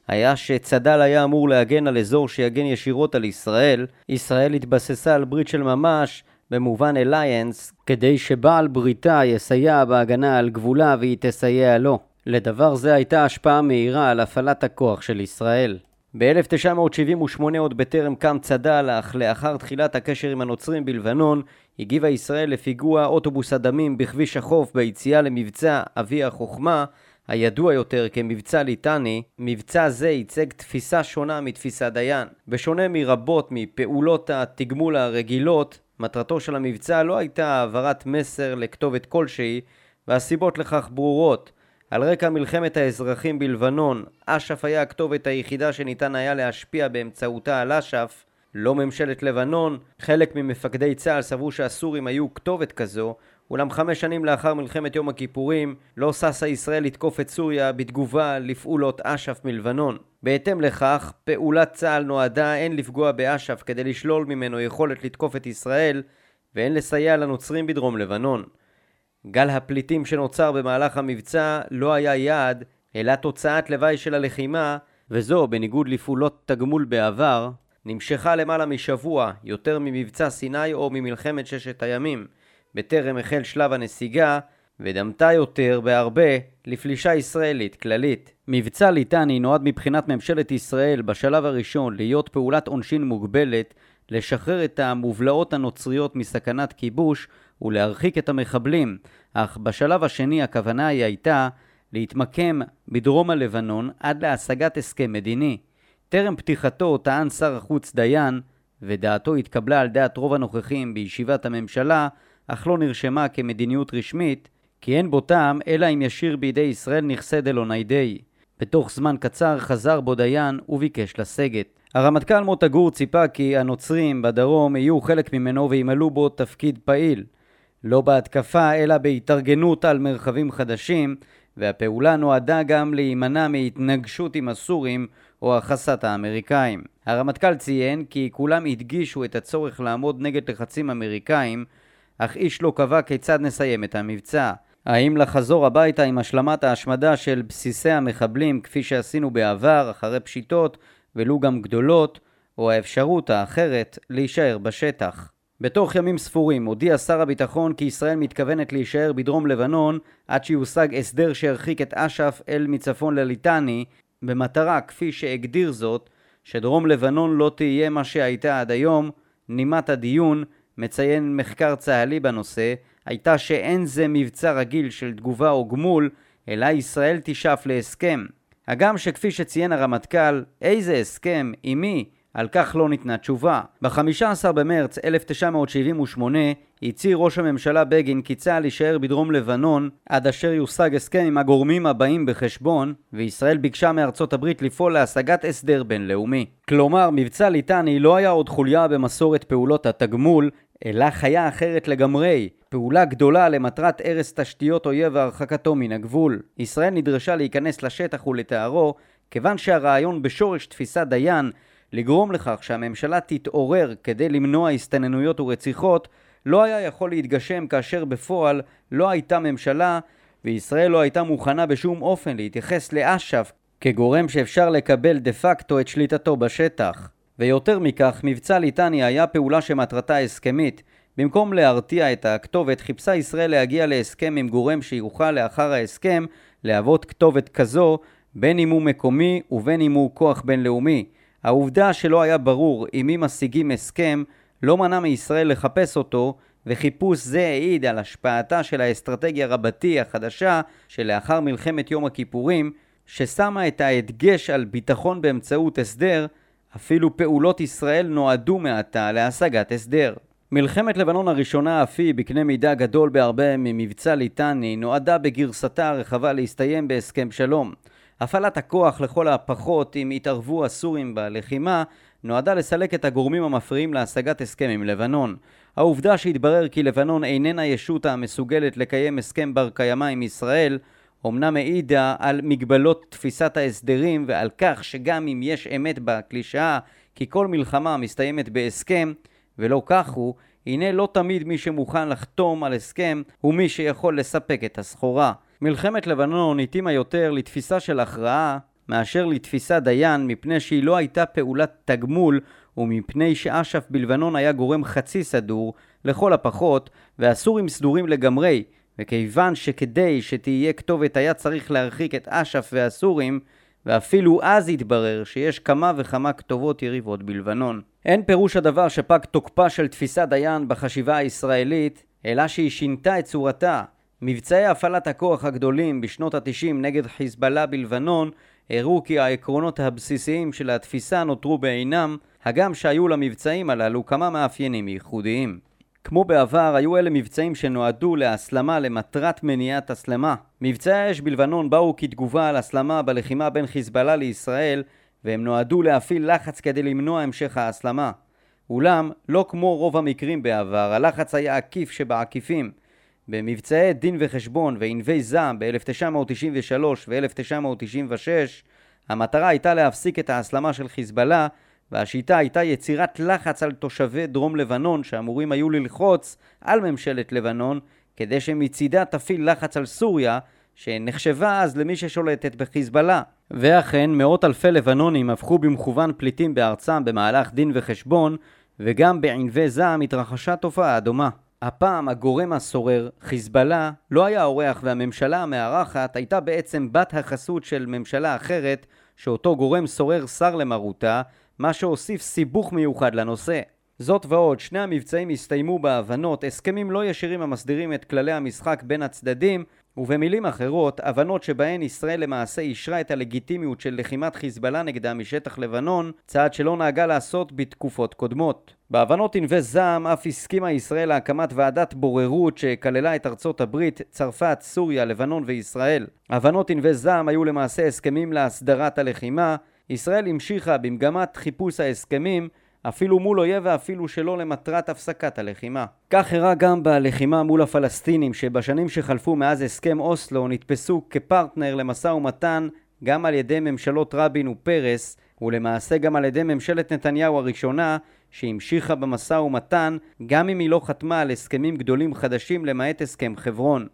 היה שצד"ל היה אמור להגן על אזור שיגן ישירות על ישראל. ישראל התבססה על ברית של ממש במובן אליינס, כדי שבעל בריתה יסייע בהגנה על גבולה והיא תסייע לו. לדבר זה הייתה השפעה מהירה על הפעלת הכוח של ישראל. ב-1978 עוד בטרם קם צד"ל, אך לאחר תחילת הקשר עם הנוצרים בלבנון, הגיבה ישראל לפיגוע אוטובוס הדמים בכביש החוף ביציאה למבצע אבי החוכמה, הידוע יותר כמבצע ליטני, מבצע זה ייצג תפיסה שונה מתפיסת דיין. בשונה מרבות מפעולות התגמול הרגילות, מטרתו של המבצע לא הייתה העברת מסר לכתובת כלשהי, והסיבות לכך ברורות. על רקע מלחמת האזרחים בלבנון, אש"ף היה הכתובת היחידה שניתן היה להשפיע באמצעותה על אש"ף, לא ממשלת לבנון, חלק ממפקדי צה"ל סברו שהסורים היו כתובת כזו, אולם חמש שנים לאחר מלחמת יום הכיפורים, לא ששה ישראל לתקוף את סוריה בתגובה לפעולות אש"ף מלבנון. בהתאם לכך, פעולת צה"ל נועדה הן לפגוע באש"ף כדי לשלול ממנו יכולת לתקוף את ישראל, והן לסייע לנוצרים בדרום לבנון. גל הפליטים שנוצר במהלך המבצע לא היה יעד, אלא תוצאת לוואי של הלחימה, וזו, בניגוד לפעולות תגמול בעבר, נמשכה למעלה משבוע, יותר ממבצע סיני או ממלחמת ששת הימים, בטרם החל שלב הנסיגה, ודמתה יותר בהרבה לפלישה ישראלית כללית. מבצע ליטני נועד מבחינת ממשלת ישראל בשלב הראשון להיות פעולת עונשין מוגבלת, לשחרר את המובלעות הנוצריות מסכנת כיבוש ולהרחיק את המחבלים, אך בשלב השני הכוונה היא הייתה להתמקם בדרום הלבנון עד להשגת הסכם מדיני. טרם פתיחתו טען שר החוץ דיין, ודעתו התקבלה על דעת רוב הנוכחים בישיבת הממשלה, אך לא נרשמה כמדיניות רשמית, כי אין בו טעם אלא אם ישיר בידי ישראל נכסי דלוניידי. בתוך זמן קצר חזר בו דיין וביקש לסגת. הרמטכ"ל מוטה גור ציפה כי הנוצרים בדרום יהיו חלק ממנו וימלאו בו תפקיד פעיל. לא בהתקפה אלא בהתארגנות על מרחבים חדשים, והפעולה נועדה גם להימנע מהתנגשות עם הסורים או הכסת האמריקאים. הרמטכ"ל ציין כי כולם הדגישו את הצורך לעמוד נגד לחצים אמריקאים, אך איש לא קבע כיצד נסיים את המבצע. האם לחזור הביתה עם השלמת ההשמדה של בסיסי המחבלים כפי שעשינו בעבר, אחרי פשיטות, ולו גם גדולות, או האפשרות האחרת להישאר בשטח. בתוך ימים ספורים הודיע שר הביטחון כי ישראל מתכוונת להישאר בדרום לבנון עד שיושג הסדר שירחיק את אש"ף אל מצפון לליטני, במטרה, כפי שהגדיר זאת, שדרום לבנון לא תהיה מה שהייתה עד היום, נימת הדיון, מציין מחקר צה"לי בנושא, הייתה שאין זה מבצע רגיל של תגובה או גמול, אלא ישראל תשאף להסכם. הגם שכפי שציין הרמטכ"ל, איזה הסכם, עם מי, על כך לא ניתנה תשובה. ב-15 במרץ 1978 הצהיר ראש הממשלה בגין כי צה"ל יישאר בדרום לבנון עד אשר יושג הסכם עם הגורמים הבאים בחשבון, וישראל ביקשה מארצות הברית לפעול להשגת הסדר בינלאומי. כלומר, מבצע ליטני לא היה עוד חוליה במסורת פעולות התגמול, אלא חיה אחרת לגמרי, פעולה גדולה למטרת הרס תשתיות אויב והרחקתו מן הגבול. ישראל נדרשה להיכנס לשטח ולתארו, כיוון שהרעיון בשורש תפיסת דיין לגרום לכך שהממשלה תתעורר כדי למנוע הסתננויות ורציחות לא היה יכול להתגשם כאשר בפועל לא הייתה ממשלה וישראל לא הייתה מוכנה בשום אופן להתייחס לאש"ף כגורם שאפשר לקבל דה פקטו את שליטתו בשטח. ויותר מכך, מבצע ליטני היה פעולה שמטרתה הסכמית. במקום להרתיע את הכתובת, חיפשה ישראל להגיע להסכם עם גורם שיוכל לאחר ההסכם להוות כתובת כזו, בין אם הוא מקומי ובין אם הוא כוח בינלאומי. העובדה שלא היה ברור עם מי משיגים הסכם לא מנע מישראל לחפש אותו, וחיפוש זה העיד על השפעתה של האסטרטגיה רבתי החדשה שלאחר מלחמת יום הכיפורים, ששמה את ההדגש על ביטחון באמצעות הסדר, אפילו פעולות ישראל נועדו מעתה להשגת הסדר. מלחמת לבנון הראשונה אף היא, בקנה מידה גדול בהרבה ממבצע ליטני, נועדה בגרסתה הרחבה להסתיים בהסכם שלום. הפעלת הכוח לכל הפחות, אם יתערבו הסורים בלחימה, נועדה לסלק את הגורמים המפריעים להשגת הסכם עם לבנון. העובדה שהתברר כי לבנון איננה ישות המסוגלת לקיים הסכם בר קיימא עם ישראל, אמנם העידה על מגבלות תפיסת ההסדרים ועל כך שגם אם יש אמת בקלישאה כי כל מלחמה מסתיימת בהסכם, ולא כך הוא, הנה לא תמיד מי שמוכן לחתום על הסכם הוא מי שיכול לספק את הסחורה. מלחמת לבנון התאימה יותר לתפיסה של הכרעה מאשר לתפיסת דיין מפני שהיא לא הייתה פעולת תגמול ומפני שאש"ף בלבנון היה גורם חצי סדור לכל הפחות והסורים סדורים לגמרי וכיוון שכדי שתהיה כתובת היה צריך להרחיק את אש"ף והסורים ואפילו אז התברר שיש כמה וכמה כתובות יריבות בלבנון. אין פירוש הדבר שפג תוקפה של תפיסת דיין בחשיבה הישראלית, אלא שהיא שינתה את צורתה. מבצעי הפעלת הכוח הגדולים בשנות התשעים נגד חיזבאללה בלבנון הראו כי העקרונות הבסיסיים של התפיסה נותרו בעינם, הגם שהיו למבצעים הללו כמה מאפיינים ייחודיים. כמו בעבר, היו אלה מבצעים שנועדו להסלמה למטרת מניעת הסלמה. מבצעי האש בלבנון באו כתגובה על הסלמה בלחימה בין חיזבאללה לישראל, והם נועדו להפעיל לחץ כדי למנוע המשך ההסלמה. אולם, לא כמו רוב המקרים בעבר, הלחץ היה עקיף שבעקיפים. במבצעי דין וחשבון וענבי זעם ב-1993 ו-1996, המטרה הייתה להפסיק את ההסלמה של חיזבאללה והשיטה הייתה יצירת לחץ על תושבי דרום לבנון שאמורים היו ללחוץ על ממשלת לבנון כדי שמצידה תפעיל לחץ על סוריה שנחשבה אז למי ששולטת בחיזבאללה. ואכן מאות אלפי לבנונים הפכו במכוון פליטים בארצם במהלך דין וחשבון וגם בענבי זעם התרחשה תופעה דומה. הפעם הגורם הסורר, חיזבאללה, לא היה אורח והממשלה המארחת הייתה בעצם בת החסות של ממשלה אחרת שאותו גורם סורר שר למרותה מה שהוסיף סיבוך מיוחד לנושא. זאת ועוד, שני המבצעים הסתיימו בהבנות, הסכמים לא ישירים המסדירים את כללי המשחק בין הצדדים, ובמילים אחרות, הבנות שבהן ישראל למעשה אישרה את הלגיטימיות של לחימת חיזבאללה נגדה משטח לבנון, צעד שלא נהגה לעשות בתקופות קודמות. בהבנות ענבי זעם אף הסכימה ישראל להקמת ועדת בוררות שכללה את ארצות הברית, צרפת, סוריה, לבנון וישראל. הבנות ענבי זעם היו למעשה הסכמים להסדרת הלחימה, ישראל המשיכה במגמת חיפוש ההסכמים, אפילו מול אויב ואפילו שלא למטרת הפסקת הלחימה. כך אירע גם בלחימה מול הפלסטינים, שבשנים שחלפו מאז הסכם אוסלו נתפסו כפרטנר למשא ומתן גם על ידי ממשלות רבין ופרס, ולמעשה גם על ידי ממשלת נתניהו הראשונה, שהמשיכה במשא ומתן גם אם היא לא חתמה על הסכמים גדולים חדשים למעט הסכם חברון.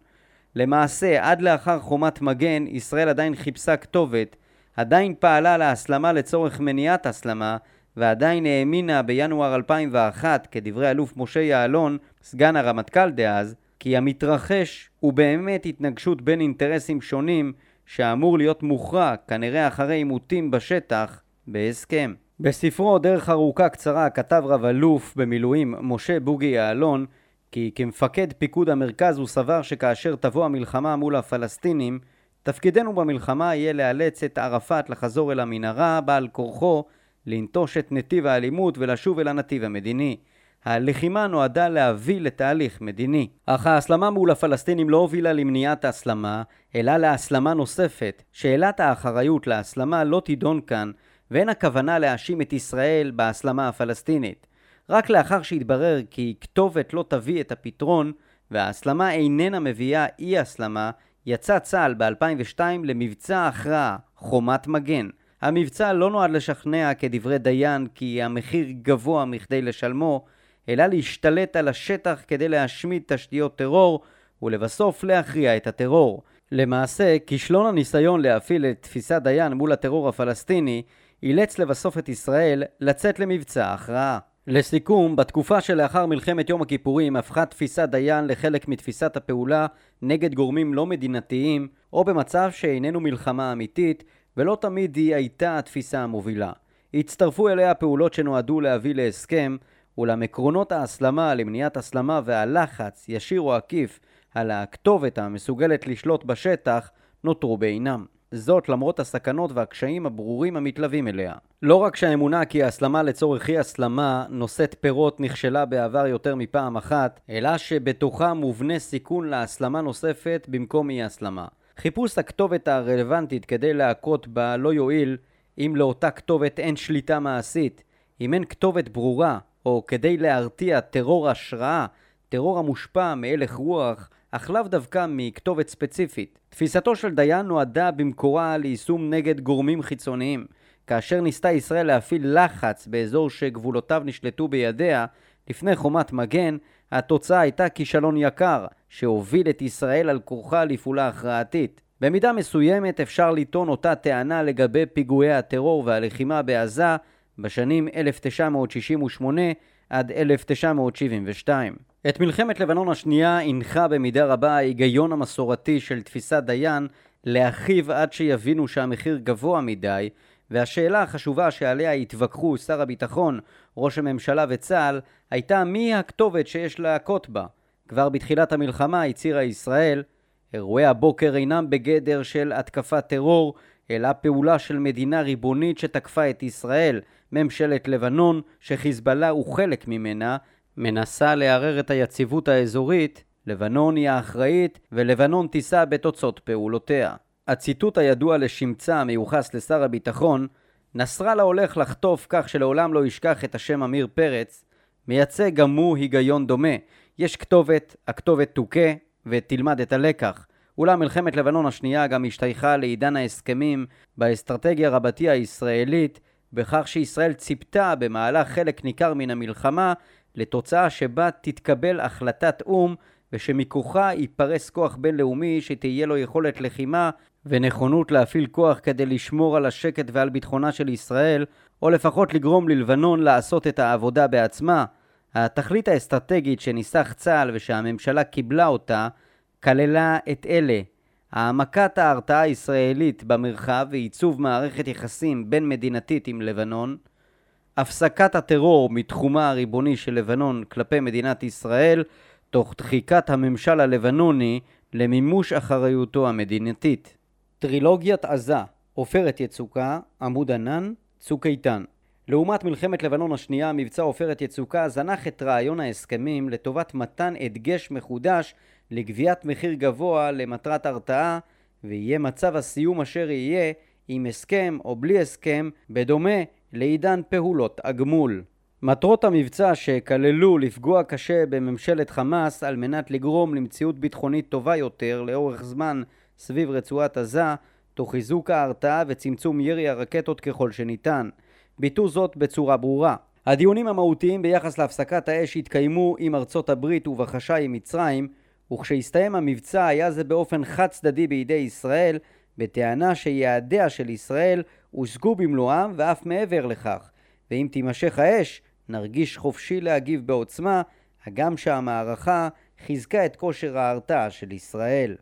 למעשה, עד לאחר חומת מגן, ישראל עדיין חיפשה כתובת, עדיין פעלה להסלמה לצורך מניעת הסלמה, ועדיין האמינה בינואר 2001, כדברי אלוף משה יעלון, סגן הרמטכ"ל דאז, כי המתרחש הוא באמת התנגשות בין אינטרסים שונים שאמור להיות מוכרע, כנראה אחרי עימותים בשטח, בהסכם. בספרו דרך ארוכה קצרה כתב רב אלוף במילואים משה בוגי יעלון כי כמפקד פיקוד המרכז הוא סבר שכאשר תבוא המלחמה מול הפלסטינים תפקידנו במלחמה יהיה לאלץ את ערפאת לחזור אל המנהרה בעל כורחו לנטוש את נתיב האלימות ולשוב אל הנתיב המדיני. הלחימה נועדה להביא לתהליך מדיני. אך ההסלמה מול הפלסטינים לא הובילה למניעת ההסלמה, אלא להסלמה נוספת. שאלת האחריות להסלמה לא תידון כאן, ואין הכוונה להאשים את ישראל בהסלמה הפלסטינית. רק לאחר שהתברר כי כתובת לא תביא את הפתרון, וההסלמה איננה מביאה אי הסלמה, יצא צה"ל ב-2002 למבצע הכרעה, חומת מגן. המבצע לא נועד לשכנע כדברי דיין כי המחיר גבוה מכדי לשלמו, אלא להשתלט על השטח כדי להשמיד תשתיות טרור ולבסוף להכריע את הטרור. למעשה, כישלון הניסיון להפעיל את תפיסת דיין מול הטרור הפלסטיני אילץ לבסוף את ישראל לצאת למבצע הכרעה. לסיכום, בתקופה שלאחר מלחמת יום הכיפורים הפכה תפיסת דיין לחלק מתפיסת הפעולה נגד גורמים לא מדינתיים, או במצב שאיננו מלחמה אמיתית, ולא תמיד היא הייתה התפיסה המובילה. הצטרפו אליה פעולות שנועדו להביא להסכם, אולם עקרונות ההסלמה למניעת הסלמה והלחץ, ישיר או עקיף, על הכתובת המסוגלת לשלוט בשטח, נותרו בעינם. זאת למרות הסכנות והקשיים הברורים המתלווים אליה. לא רק שהאמונה כי ההסלמה לצורך אי הסלמה נושאת פירות נכשלה בעבר יותר מפעם אחת, אלא שבתוכה מובנה סיכון להסלמה נוספת במקום אי הסלמה. חיפוש הכתובת הרלוונטית כדי להכות בה לא יועיל אם לאותה כתובת אין שליטה מעשית, אם אין כתובת ברורה, או כדי להרתיע טרור השראה, טרור המושפע מהלך רוח, אך לאו דווקא מכתובת ספציפית. תפיסתו של דיין נועדה במקורה ליישום נגד גורמים חיצוניים. כאשר ניסתה ישראל להפעיל לחץ באזור שגבולותיו נשלטו בידיה, לפני חומת מגן, התוצאה הייתה כישלון יקר, שהוביל את ישראל על כורחה לפעולה הכרעתית. במידה מסוימת אפשר לטעון אותה טענה לגבי פיגועי הטרור והלחימה בעזה בשנים 1968 עד 1972. את מלחמת לבנון השנייה הנחה במידה רבה ההיגיון המסורתי של תפיסת דיין להכיב עד שיבינו שהמחיר גבוה מדי, והשאלה החשובה שעליה התווכחו שר הביטחון, ראש הממשלה וצה"ל, הייתה מי הכתובת שיש להכות בה. כבר בתחילת המלחמה הצהירה ישראל, אירועי הבוקר אינם בגדר של התקפת טרור, אלא פעולה של מדינה ריבונית שתקפה את ישראל, ממשלת לבנון, שחיזבאללה הוא חלק ממנה, מנסה לערער את היציבות האזורית, לבנון היא האחראית ולבנון תישא בתוצאות פעולותיה. הציטוט הידוע לשמצה המיוחס לשר הביטחון, נסראללה הולך לחטוף כך שלעולם לא ישכח את השם עמיר פרץ, מייצג גם הוא היגיון דומה. יש כתובת, הכתובת תוכה ותלמד את הלקח. אולם מלחמת לבנון השנייה גם השתייכה לעידן ההסכמים באסטרטגיה רבתי הישראלית, בכך שישראל ציפתה במהלך חלק ניכר מן המלחמה לתוצאה שבה תתקבל החלטת או"ם ושמכוחה ייפרס כוח בינלאומי שתהיה לו יכולת לחימה ונכונות להפעיל כוח כדי לשמור על השקט ועל ביטחונה של ישראל, או לפחות לגרום ללבנון לעשות את העבודה בעצמה. התכלית האסטרטגית שניסח צה"ל ושהממשלה קיבלה אותה, כללה את אלה העמקת ההרתעה הישראלית במרחב ועיצוב מערכת יחסים בין מדינתית עם לבנון, הפסקת הטרור מתחומה הריבוני של לבנון כלפי מדינת ישראל, תוך דחיקת הממשל הלבנוני למימוש אחריותו המדינתית. טרילוגיית עזה, עופרת יצוקה, עמוד ענן, צוק איתן. לעומת מלחמת לבנון השנייה, מבצע עופרת יצוקה זנח את רעיון ההסכמים לטובת מתן הדגש מחודש לגביית מחיר גבוה למטרת הרתעה, ויהיה מצב הסיום אשר יהיה, עם הסכם או בלי הסכם, בדומה לעידן פעולות הגמול. מטרות המבצע שכללו לפגוע קשה בממשלת חמאס על מנת לגרום למציאות ביטחונית טובה יותר לאורך זמן סביב רצועת עזה, תוך חיזוק ההרתעה וצמצום ירי הרקטות ככל שניתן. ביטאו זאת בצורה ברורה. הדיונים המהותיים ביחס להפסקת האש התקיימו עם ארצות הברית ובחשאי עם מצרים, וכשהסתיים המבצע היה זה באופן חד צדדי בידי ישראל, בטענה שיעדיה של ישראל הושגו במלואם ואף מעבר לכך, ואם תימשך האש, נרגיש חופשי להגיב בעוצמה, הגם שהמערכה חיזקה את כושר ההרתעה של ישראל.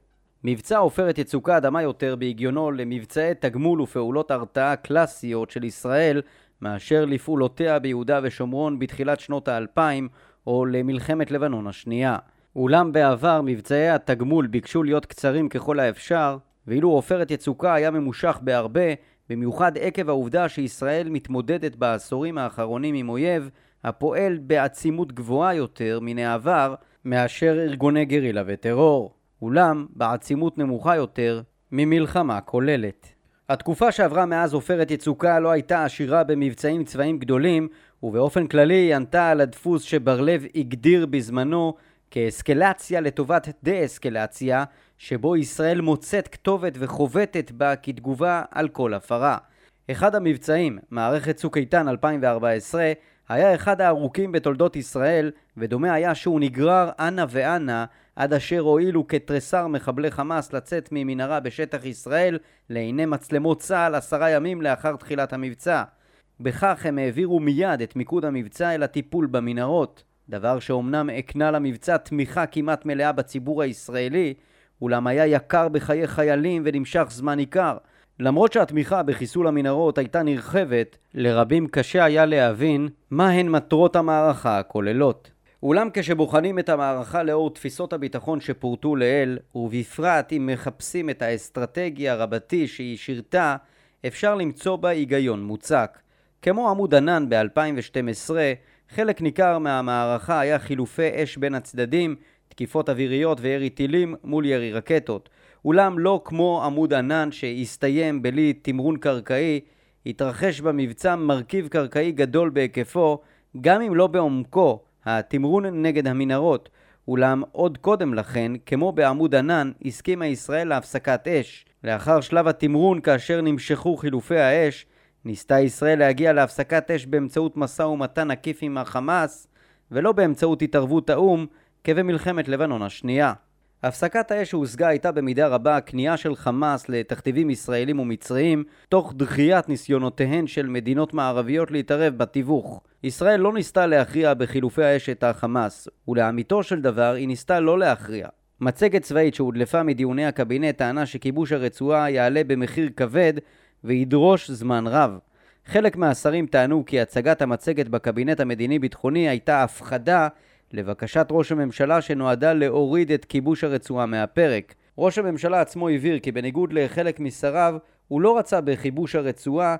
מבצע עופרת יצוקה דמה יותר בהגיונו למבצעי תגמול ופעולות הרתעה קלאסיות של ישראל מאשר לפעולותיה ביהודה ושומרון בתחילת שנות האלפיים או למלחמת לבנון השנייה. אולם בעבר מבצעי התגמול ביקשו להיות קצרים ככל האפשר, ואילו עופרת יצוקה היה ממושך בהרבה, במיוחד עקב העובדה שישראל מתמודדת בעשורים האחרונים עם אויב הפועל בעצימות גבוהה יותר מן העבר מאשר ארגוני גרילה וטרור, אולם בעצימות נמוכה יותר ממלחמה כוללת. התקופה שעברה מאז עופרת יצוקה לא הייתה עשירה במבצעים צבאיים גדולים, ובאופן כללי היא ענתה על הדפוס שבר לב הגדיר בזמנו כאסקלציה לטובת דה-אסקלציה, שבו ישראל מוצאת כתובת וחובטת בה כתגובה על כל הפרה. אחד המבצעים, מערכת צוק איתן 2014, היה אחד הארוכים בתולדות ישראל, ודומה היה שהוא נגרר אנה ואנה עד אשר הואילו כתריסר מחבלי חמאס לצאת ממנהרה בשטח ישראל לעיני מצלמות צה"ל עשרה ימים לאחר תחילת המבצע. בכך הם העבירו מיד את מיקוד המבצע אל הטיפול במנהרות, דבר שאומנם הקנה למבצע תמיכה כמעט מלאה בציבור הישראלי, אולם היה יקר בחיי חיילים ונמשך זמן ניכר. למרות שהתמיכה בחיסול המנהרות הייתה נרחבת, לרבים קשה היה להבין מהן מטרות המערכה הכוללות. אולם כשבוחנים את המערכה לאור תפיסות הביטחון שפורטו לעיל, ובפרט אם מחפשים את האסטרטגיה רבתי שהיא שירתה, אפשר למצוא בה היגיון מוצק. כמו עמוד ענן ב-2012, חלק ניכר מהמערכה היה חילופי אש בין הצדדים, תקיפות אוויריות וירי טילים מול ירי רקטות. אולם לא כמו עמוד ענן שהסתיים בלי תמרון קרקעי, התרחש במבצע מרכיב קרקעי גדול בהיקפו, גם אם לא בעומקו, התמרון נגד המנהרות. אולם עוד קודם לכן, כמו בעמוד ענן, הסכימה ישראל להפסקת אש. לאחר שלב התמרון, כאשר נמשכו חילופי האש, ניסתה ישראל להגיע להפסקת אש באמצעות משא ומתן עקיף עם החמאס, ולא באמצעות התערבות האו"ם, כבמלחמת לבנון השנייה. הפסקת האש שהושגה הייתה במידה רבה כניעה של חמאס לתכתיבים ישראלים ומצריים, תוך דחיית ניסיונותיהן של מדינות מערביות להתערב בתיווך. ישראל לא ניסתה להכריע בחילופי האש את החמאס, ולאמיתו של דבר היא ניסתה לא להכריע. מצגת צבאית שהודלפה מדיוני הקבינט טענה שכיבוש הרצועה יעלה במחיר כבד וידרוש זמן רב. חלק מהשרים טענו כי הצגת המצגת בקבינט המדיני-ביטחוני הייתה הפחדה לבקשת ראש הממשלה שנועדה להוריד את כיבוש הרצועה מהפרק. ראש הממשלה עצמו הבהיר כי בניגוד לחלק משריו, הוא לא רצה בכיבוש הרצועה,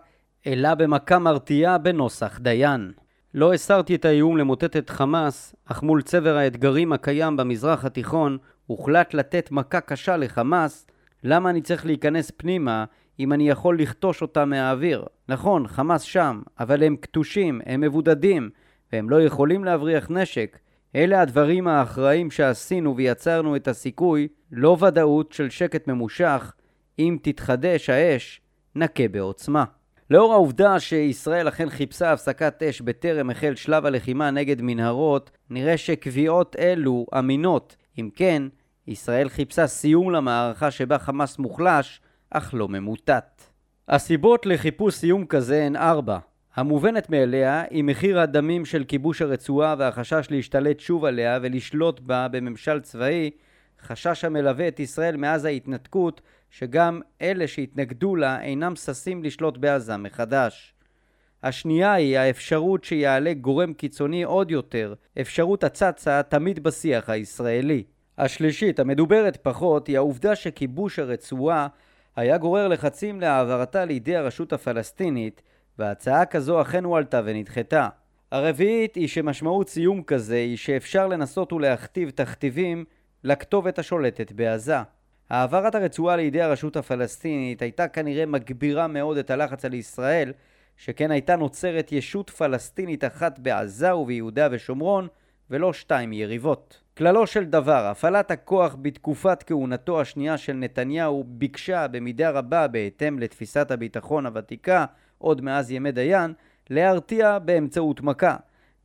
אלא במכה מרתיעה בנוסח דיין. לא הסרתי את האיום למוטט את חמאס, אך מול צבר האתגרים הקיים במזרח התיכון, הוחלט לתת מכה קשה לחמאס, למה אני צריך להיכנס פנימה אם אני יכול לכתוש אותם מהאוויר? נכון, חמאס שם, אבל הם כתושים, הם מבודדים, והם לא יכולים להבריח נשק. אלה הדברים האחראים שעשינו ויצרנו את הסיכוי, לא ודאות של שקט ממושך, אם תתחדש האש, נכה בעוצמה. לאור העובדה שישראל אכן חיפשה הפסקת אש בטרם החל שלב הלחימה נגד מנהרות, נראה שקביעות אלו אמינות. אם כן, ישראל חיפשה סיום למערכה שבה חמאס מוחלש, אך לא ממוטט. הסיבות לחיפוש סיום כזה הן ארבע. המובנת מאליה היא מחיר הדמים של כיבוש הרצועה והחשש להשתלט שוב עליה ולשלוט בה בממשל צבאי, חשש המלווה את ישראל מאז ההתנתקות, שגם אלה שהתנגדו לה אינם ששים לשלוט בעזה מחדש. השנייה היא האפשרות שיעלה גורם קיצוני עוד יותר, אפשרות הצצה תמיד בשיח הישראלי. השלישית, המדוברת פחות, היא העובדה שכיבוש הרצועה היה גורר לחצים להעברתה לידי הרשות הפלסטינית, והצעה כזו אכן הועלתה ונדחתה. הרביעית היא שמשמעות סיום כזה היא שאפשר לנסות ולהכתיב תכתיבים לכתובת השולטת בעזה. העברת הרצועה לידי הרשות הפלסטינית הייתה כנראה מגבירה מאוד את הלחץ על ישראל, שכן הייתה נוצרת ישות פלסטינית אחת בעזה וביהודה ושומרון, ולא שתיים יריבות. כללו של דבר, הפעלת הכוח בתקופת כהונתו השנייה של נתניהו ביקשה במידה רבה, בהתאם לתפיסת הביטחון הוותיקה, עוד מאז ימי דיין, להרתיע באמצעות מכה.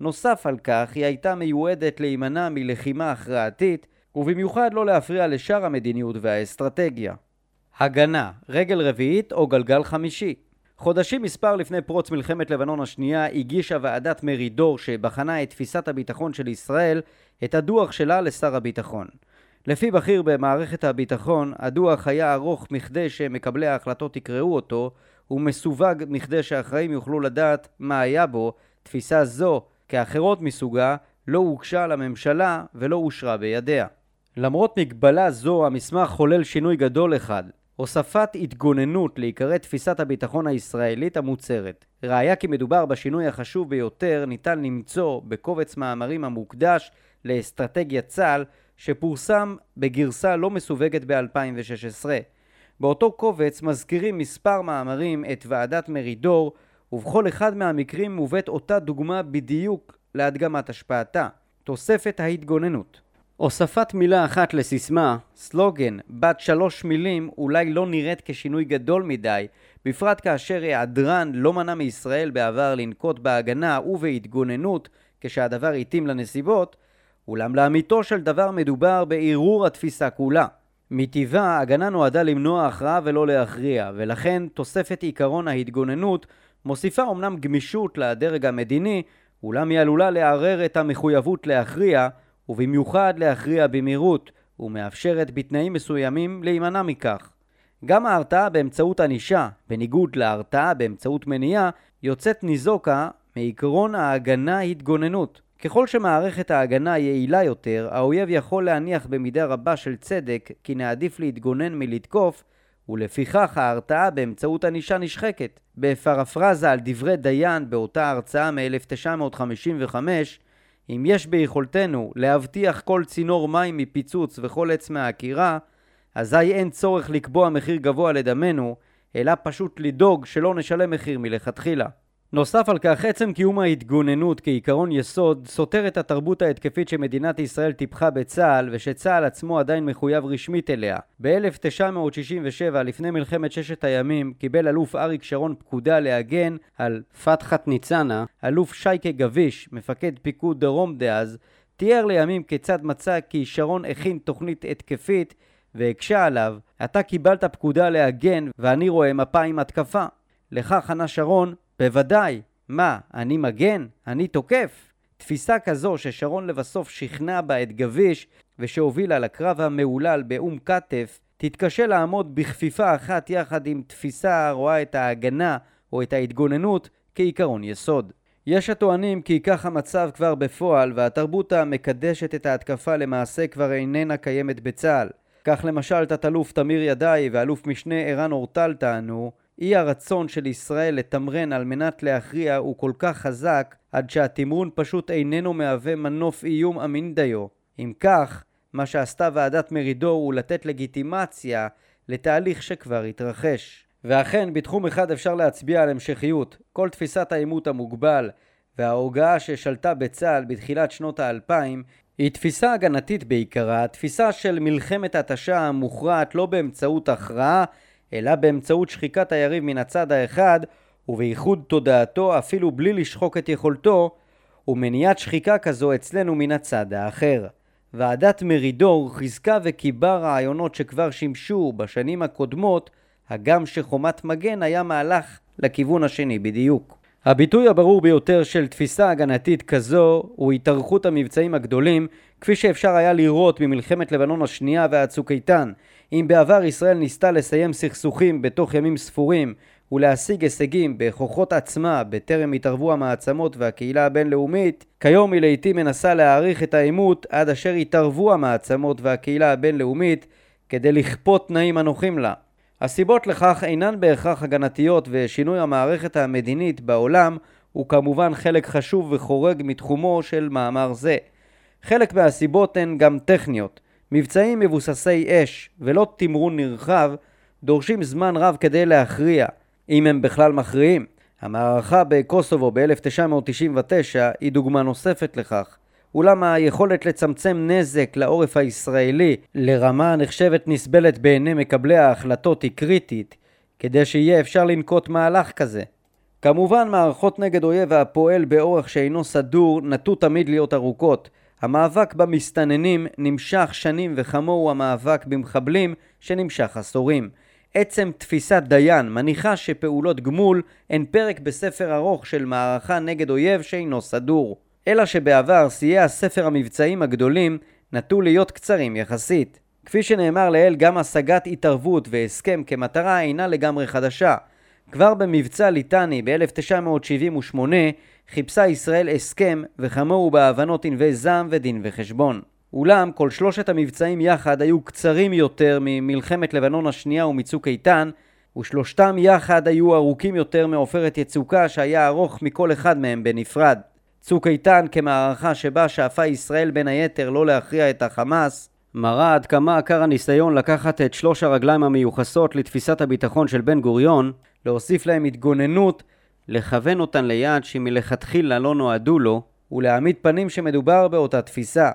נוסף על כך, היא הייתה מיועדת להימנע מלחימה הכרעתית, ובמיוחד לא להפריע לשאר המדיניות והאסטרטגיה. הגנה, רגל רביעית או גלגל חמישי. חודשים מספר לפני פרוץ מלחמת לבנון השנייה הגישה ועדת מרידור שבחנה את תפיסת הביטחון של ישראל את הדוח שלה לשר הביטחון. לפי בכיר במערכת הביטחון, הדוח היה ארוך מכדי שמקבלי ההחלטות יקראו אותו, ומסווג מכדי שהאחראים יוכלו לדעת מה היה בו. תפיסה זו, כאחרות מסוגה, לא הוגשה לממשלה ולא אושרה בידיה. למרות מגבלה זו, המסמך חולל שינוי גדול אחד. הוספת התגוננות לעיקרי תפיסת הביטחון הישראלית המוצהרת. ראיה כי מדובר בשינוי החשוב ביותר ניתן למצוא בקובץ מאמרים המוקדש לאסטרטגיית צה"ל שפורסם בגרסה לא מסווגת ב-2016. באותו קובץ מזכירים מספר מאמרים את ועדת מרידור ובכל אחד מהמקרים מובאת אותה דוגמה בדיוק להדגמת השפעתה, תוספת ההתגוננות. הוספת מילה אחת לסיסמה, סלוגן, בת שלוש מילים, אולי לא נראית כשינוי גדול מדי, בפרט כאשר היעדרן לא מנע מישראל בעבר לנקוט בהגנה ובהתגוננות כשהדבר התאים לנסיבות, אולם לאמיתו של דבר מדובר בערעור התפיסה כולה. מטבעה, ההגנה נועדה למנוע הכרעה ולא להכריע, ולכן תוספת עיקרון ההתגוננות מוסיפה אמנם גמישות לדרג המדיני, אולם היא עלולה לערער את המחויבות להכריע, ובמיוחד להכריע במהירות, ומאפשרת בתנאים מסוימים להימנע מכך. גם ההרתעה באמצעות ענישה, בניגוד להרתעה באמצעות מניעה, יוצאת ניזוקה מעקרון ההגנה-התגוננות. ככל שמערכת ההגנה יעילה יותר, האויב יכול להניח במידה רבה של צדק כי נעדיף להתגונן מלתקוף, ולפיכך ההרתעה באמצעות ענישה נשחקת. בפרפרזה על דברי דיין באותה הרצאה מ-1955, אם יש ביכולתנו להבטיח כל צינור מים מפיצוץ וכל עץ מהעקירה, אזי אין צורך לקבוע מחיר גבוה לדמנו, אלא פשוט לדאוג שלא נשלם מחיר מלכתחילה. נוסף על כך, עצם קיום ההתגוננות כעיקרון יסוד סותר את התרבות ההתקפית שמדינת ישראל טיפחה בצה"ל ושצה"ל עצמו עדיין מחויב רשמית אליה. ב-1967, לפני מלחמת ששת הימים, קיבל אלוף אריק שרון פקודה להגן על פתחת ניצנה. אלוף שייקה גביש, מפקד פיקוד דרום דאז, תיאר לימים כיצד מצא כי שרון הכין תוכנית התקפית והקשה עליו, אתה קיבלת פקודה להגן ואני רואה מפה עם התקפה. לכך ענה שרון, בוודאי. מה, אני מגן? אני תוקף? תפיסה כזו ששרון לבסוף שכנע בה את גביש ושהובילה לקרב המהולל באום כתף, תתקשה לעמוד בכפיפה אחת יחד עם תפיסה הרואה את ההגנה או את ההתגוננות כעיקרון יסוד. יש הטוענים כי כך המצב כבר בפועל והתרבות המקדשת את ההתקפה למעשה כבר איננה קיימת בצה"ל. כך למשל תת-אלוף תמיר ידעי ואלוף משנה ערן אורטל טענו אי הרצון של ישראל לתמרן על מנת להכריע הוא כל כך חזק עד שהתמרון פשוט איננו מהווה מנוף איום אמין דיו. אם כך, מה שעשתה ועדת מרידור הוא לתת לגיטימציה לתהליך שכבר התרחש. ואכן, בתחום אחד אפשר להצביע על המשכיות. כל תפיסת העימות המוגבל וההוגה ששלטה בצה"ל בתחילת שנות האלפיים היא תפיסה הגנתית בעיקרה, תפיסה של מלחמת התשה המוכרעת לא באמצעות הכרעה אלא באמצעות שחיקת היריב מן הצד האחד ובייחוד תודעתו אפילו בלי לשחוק את יכולתו ומניעת שחיקה כזו אצלנו מן הצד האחר. ועדת מרידור חיזקה וקיבה רעיונות שכבר שימשו בשנים הקודמות, הגם שחומת מגן היה מהלך לכיוון השני בדיוק. הביטוי הברור ביותר של תפיסה הגנתית כזו הוא התארכות המבצעים הגדולים, כפי שאפשר היה לראות ממלחמת לבנון השנייה ועד צוק איתן. אם בעבר ישראל ניסתה לסיים סכסוכים בתוך ימים ספורים ולהשיג הישגים בכוחות עצמה בטרם התערבו המעצמות והקהילה הבינלאומית, כיום היא לעיתים מנסה להאריך את העימות עד אשר יתערבו המעצמות והקהילה הבינלאומית כדי לכפות תנאים הנוחים לה. הסיבות לכך אינן בהכרח הגנתיות ושינוי המערכת המדינית בעולם הוא כמובן חלק חשוב וחורג מתחומו של מאמר זה. חלק מהסיבות הן גם טכניות. מבצעים מבוססי אש ולא תמרון נרחב דורשים זמן רב כדי להכריע, אם הם בכלל מכריעים. המערכה בקוסובו ב-1999 היא דוגמה נוספת לכך. אולם היכולת לצמצם נזק לעורף הישראלי לרמה הנחשבת נסבלת בעיני מקבלי ההחלטות היא קריטית, כדי שיהיה אפשר לנקוט מהלך כזה. כמובן מערכות נגד אויב הפועל באורח שאינו סדור נטו תמיד להיות ארוכות. המאבק במסתננים נמשך שנים וכמוהו המאבק במחבלים שנמשך עשורים. עצם תפיסת דיין מניחה שפעולות גמול הן פרק בספר ארוך של מערכה נגד אויב שאינו סדור. אלא שבעבר שיאי הספר המבצעים הגדולים נטו להיות קצרים יחסית. כפי שנאמר לעיל, גם השגת התערבות והסכם כמטרה אינה לגמרי חדשה. כבר במבצע ליטני ב-1978 חיפשה ישראל הסכם וכמוהו בהבנות ענבי זעם ודין וחשבון. אולם כל שלושת המבצעים יחד היו קצרים יותר ממלחמת לבנון השנייה ומצוק איתן, ושלושתם יחד היו ארוכים יותר מעופרת יצוקה שהיה ארוך מכל אחד מהם בנפרד. צוק איתן כמערכה שבה שאפה ישראל בין היתר לא להכריע את החמאס, מראה עד כמה עקר הניסיון לקחת את שלוש הרגליים המיוחסות לתפיסת הביטחון של בן גוריון, להוסיף להם התגוננות, לכוון אותן ליעד שמלכתחילה לא נועדו לו, ולהעמיד פנים שמדובר באותה תפיסה.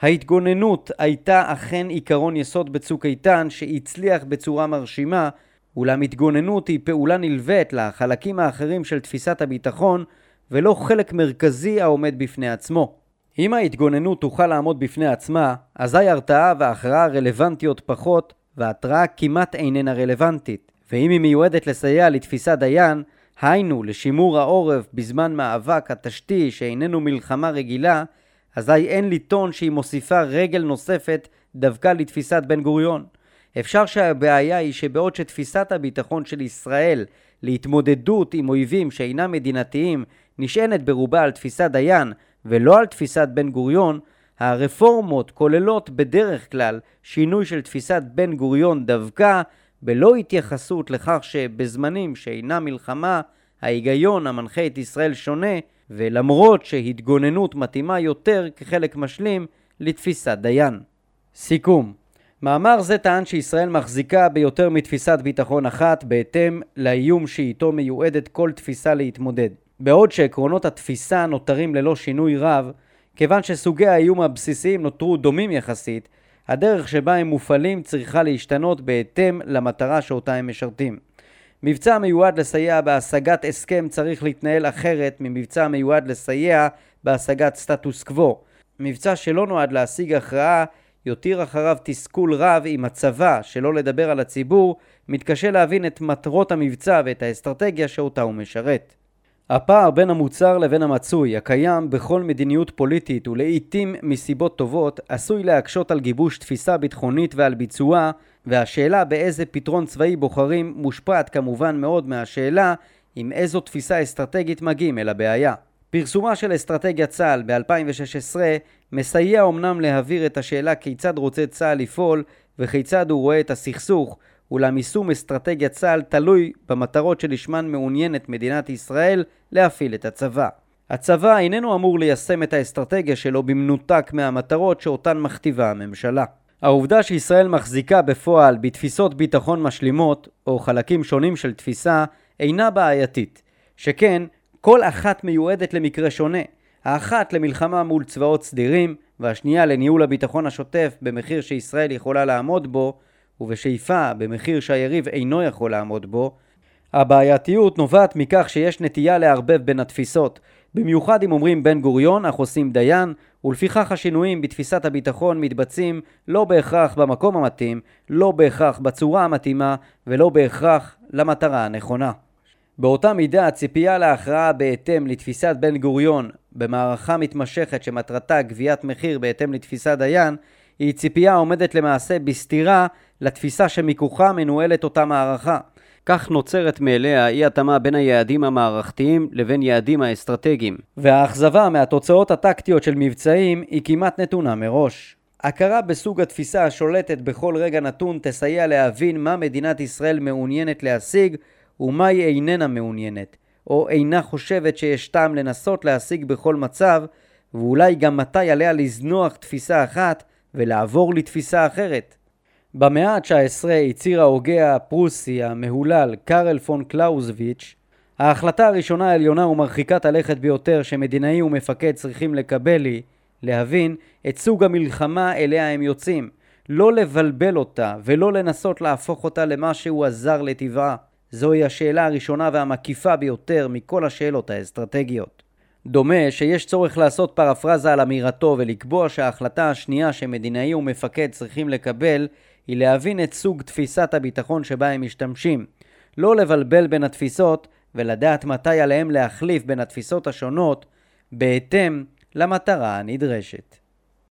ההתגוננות הייתה אכן עיקרון יסוד בצוק איתן שהצליח בצורה מרשימה, אולם התגוננות היא פעולה נלווית לחלקים האחרים של תפיסת הביטחון ולא חלק מרכזי העומד בפני עצמו. אם ההתגוננות תוכל לעמוד בפני עצמה, אזי הרתעה והכרעה רלוונטיות פחות, וההתראה כמעט איננה רלוונטית. ואם היא מיועדת לסייע לתפיסת דיין, היינו לשימור העורף בזמן מאבק התשתי שאיננו מלחמה רגילה, אזי אין לטעון שהיא מוסיפה רגל נוספת דווקא לתפיסת בן גוריון. אפשר שהבעיה היא שבעוד שתפיסת הביטחון של ישראל להתמודדות עם אויבים שאינם מדינתיים נשענת ברובה על תפיסת דיין ולא על תפיסת בן גוריון, הרפורמות כוללות בדרך כלל שינוי של תפיסת בן גוריון דווקא בלא התייחסות לכך שבזמנים שאינם מלחמה ההיגיון המנחה את ישראל שונה ולמרות שהתגוננות מתאימה יותר כחלק משלים לתפיסת דיין. סיכום מאמר זה טען שישראל מחזיקה ביותר מתפיסת ביטחון אחת בהתאם לאיום שאיתו מיועדת כל תפיסה להתמודד. בעוד שעקרונות התפיסה נותרים ללא שינוי רב, כיוון שסוגי האיום הבסיסיים נותרו דומים יחסית, הדרך שבה הם מופעלים צריכה להשתנות בהתאם למטרה שאותה הם משרתים. מבצע מיועד לסייע בהשגת הסכם צריך להתנהל אחרת ממבצע מיועד לסייע בהשגת סטטוס קוו. מבצע שלא נועד להשיג הכרעה יותיר אחריו תסכול רב עם הצבא, שלא לדבר על הציבור, מתקשה להבין את מטרות המבצע ואת האסטרטגיה שאותה הוא משרת. הפער בין המוצר לבין המצוי, הקיים בכל מדיניות פוליטית ולעיתים מסיבות טובות, עשוי להקשות על גיבוש תפיסה ביטחונית ועל ביצועה, והשאלה באיזה פתרון צבאי בוחרים מושפעת כמובן מאוד מהשאלה עם איזו תפיסה אסטרטגית מגיעים אל הבעיה. פרסומה של אסטרטגיית צה"ל ב-2016 מסייע אמנם להעביר את השאלה כיצד רוצה צה"ל לפעול וכיצד הוא רואה את הסכסוך, אולם יישום אסטרטגיית צה"ל תלוי במטרות שלשמן מעוניינת מדינת ישראל להפעיל את הצבא. הצבא איננו אמור ליישם את האסטרטגיה שלו במנותק מהמטרות שאותן מכתיבה הממשלה. העובדה שישראל מחזיקה בפועל בתפיסות ביטחון משלימות, או חלקים שונים של תפיסה, אינה בעייתית. שכן, כל אחת מיועדת למקרה שונה. האחת למלחמה מול צבאות סדירים, והשנייה לניהול הביטחון השוטף במחיר שישראל יכולה לעמוד בו, ובשאיפה במחיר שהיריב אינו יכול לעמוד בו, הבעייתיות נובעת מכך שיש נטייה לערבב בין התפיסות, במיוחד אם אומרים בן גוריון אך עושים דיין, ולפיכך השינויים בתפיסת הביטחון מתבצעים לא בהכרח במקום המתאים, לא בהכרח בצורה המתאימה, ולא בהכרח למטרה הנכונה. באותה מידה הציפייה להכרעה בהתאם לתפיסת בן גוריון במערכה מתמשכת שמטרתה גביית מחיר בהתאם לתפיסת דיין היא ציפייה עומדת למעשה בסתירה לתפיסה שמכוחה מנוהלת אותה מערכה. כך נוצרת מאליה אי התאמה בין היעדים המערכתיים לבין יעדים האסטרטגיים. והאכזבה מהתוצאות הטקטיות של מבצעים היא כמעט נתונה מראש. הכרה בסוג התפיסה השולטת בכל רגע נתון תסייע להבין מה מדינת ישראל מעוניינת להשיג ומה היא איננה מעוניינת, או אינה חושבת שיש טעם לנסות להשיג בכל מצב, ואולי גם מתי עליה לזנוח תפיסה אחת ולעבור לתפיסה אחרת. במאה ה-19 הצהיר ההוגה הפרוסי המהולל קארל פון קלאוזוויץ' ההחלטה הראשונה העליונה ומרחיקת הלכת ביותר שמדינאי ומפקד צריכים לקבל היא להבין את סוג המלחמה אליה הם יוצאים, לא לבלבל אותה ולא לנסות להפוך אותה למשהו הזר לטבעה. זוהי השאלה הראשונה והמקיפה ביותר מכל השאלות האסטרטגיות. דומה שיש צורך לעשות פרפרזה על אמירתו ולקבוע שההחלטה השנייה שמדינאי ומפקד צריכים לקבל היא להבין את סוג תפיסת הביטחון שבה הם משתמשים. לא לבלבל בין התפיסות ולדעת מתי עליהם להחליף בין התפיסות השונות בהתאם למטרה הנדרשת.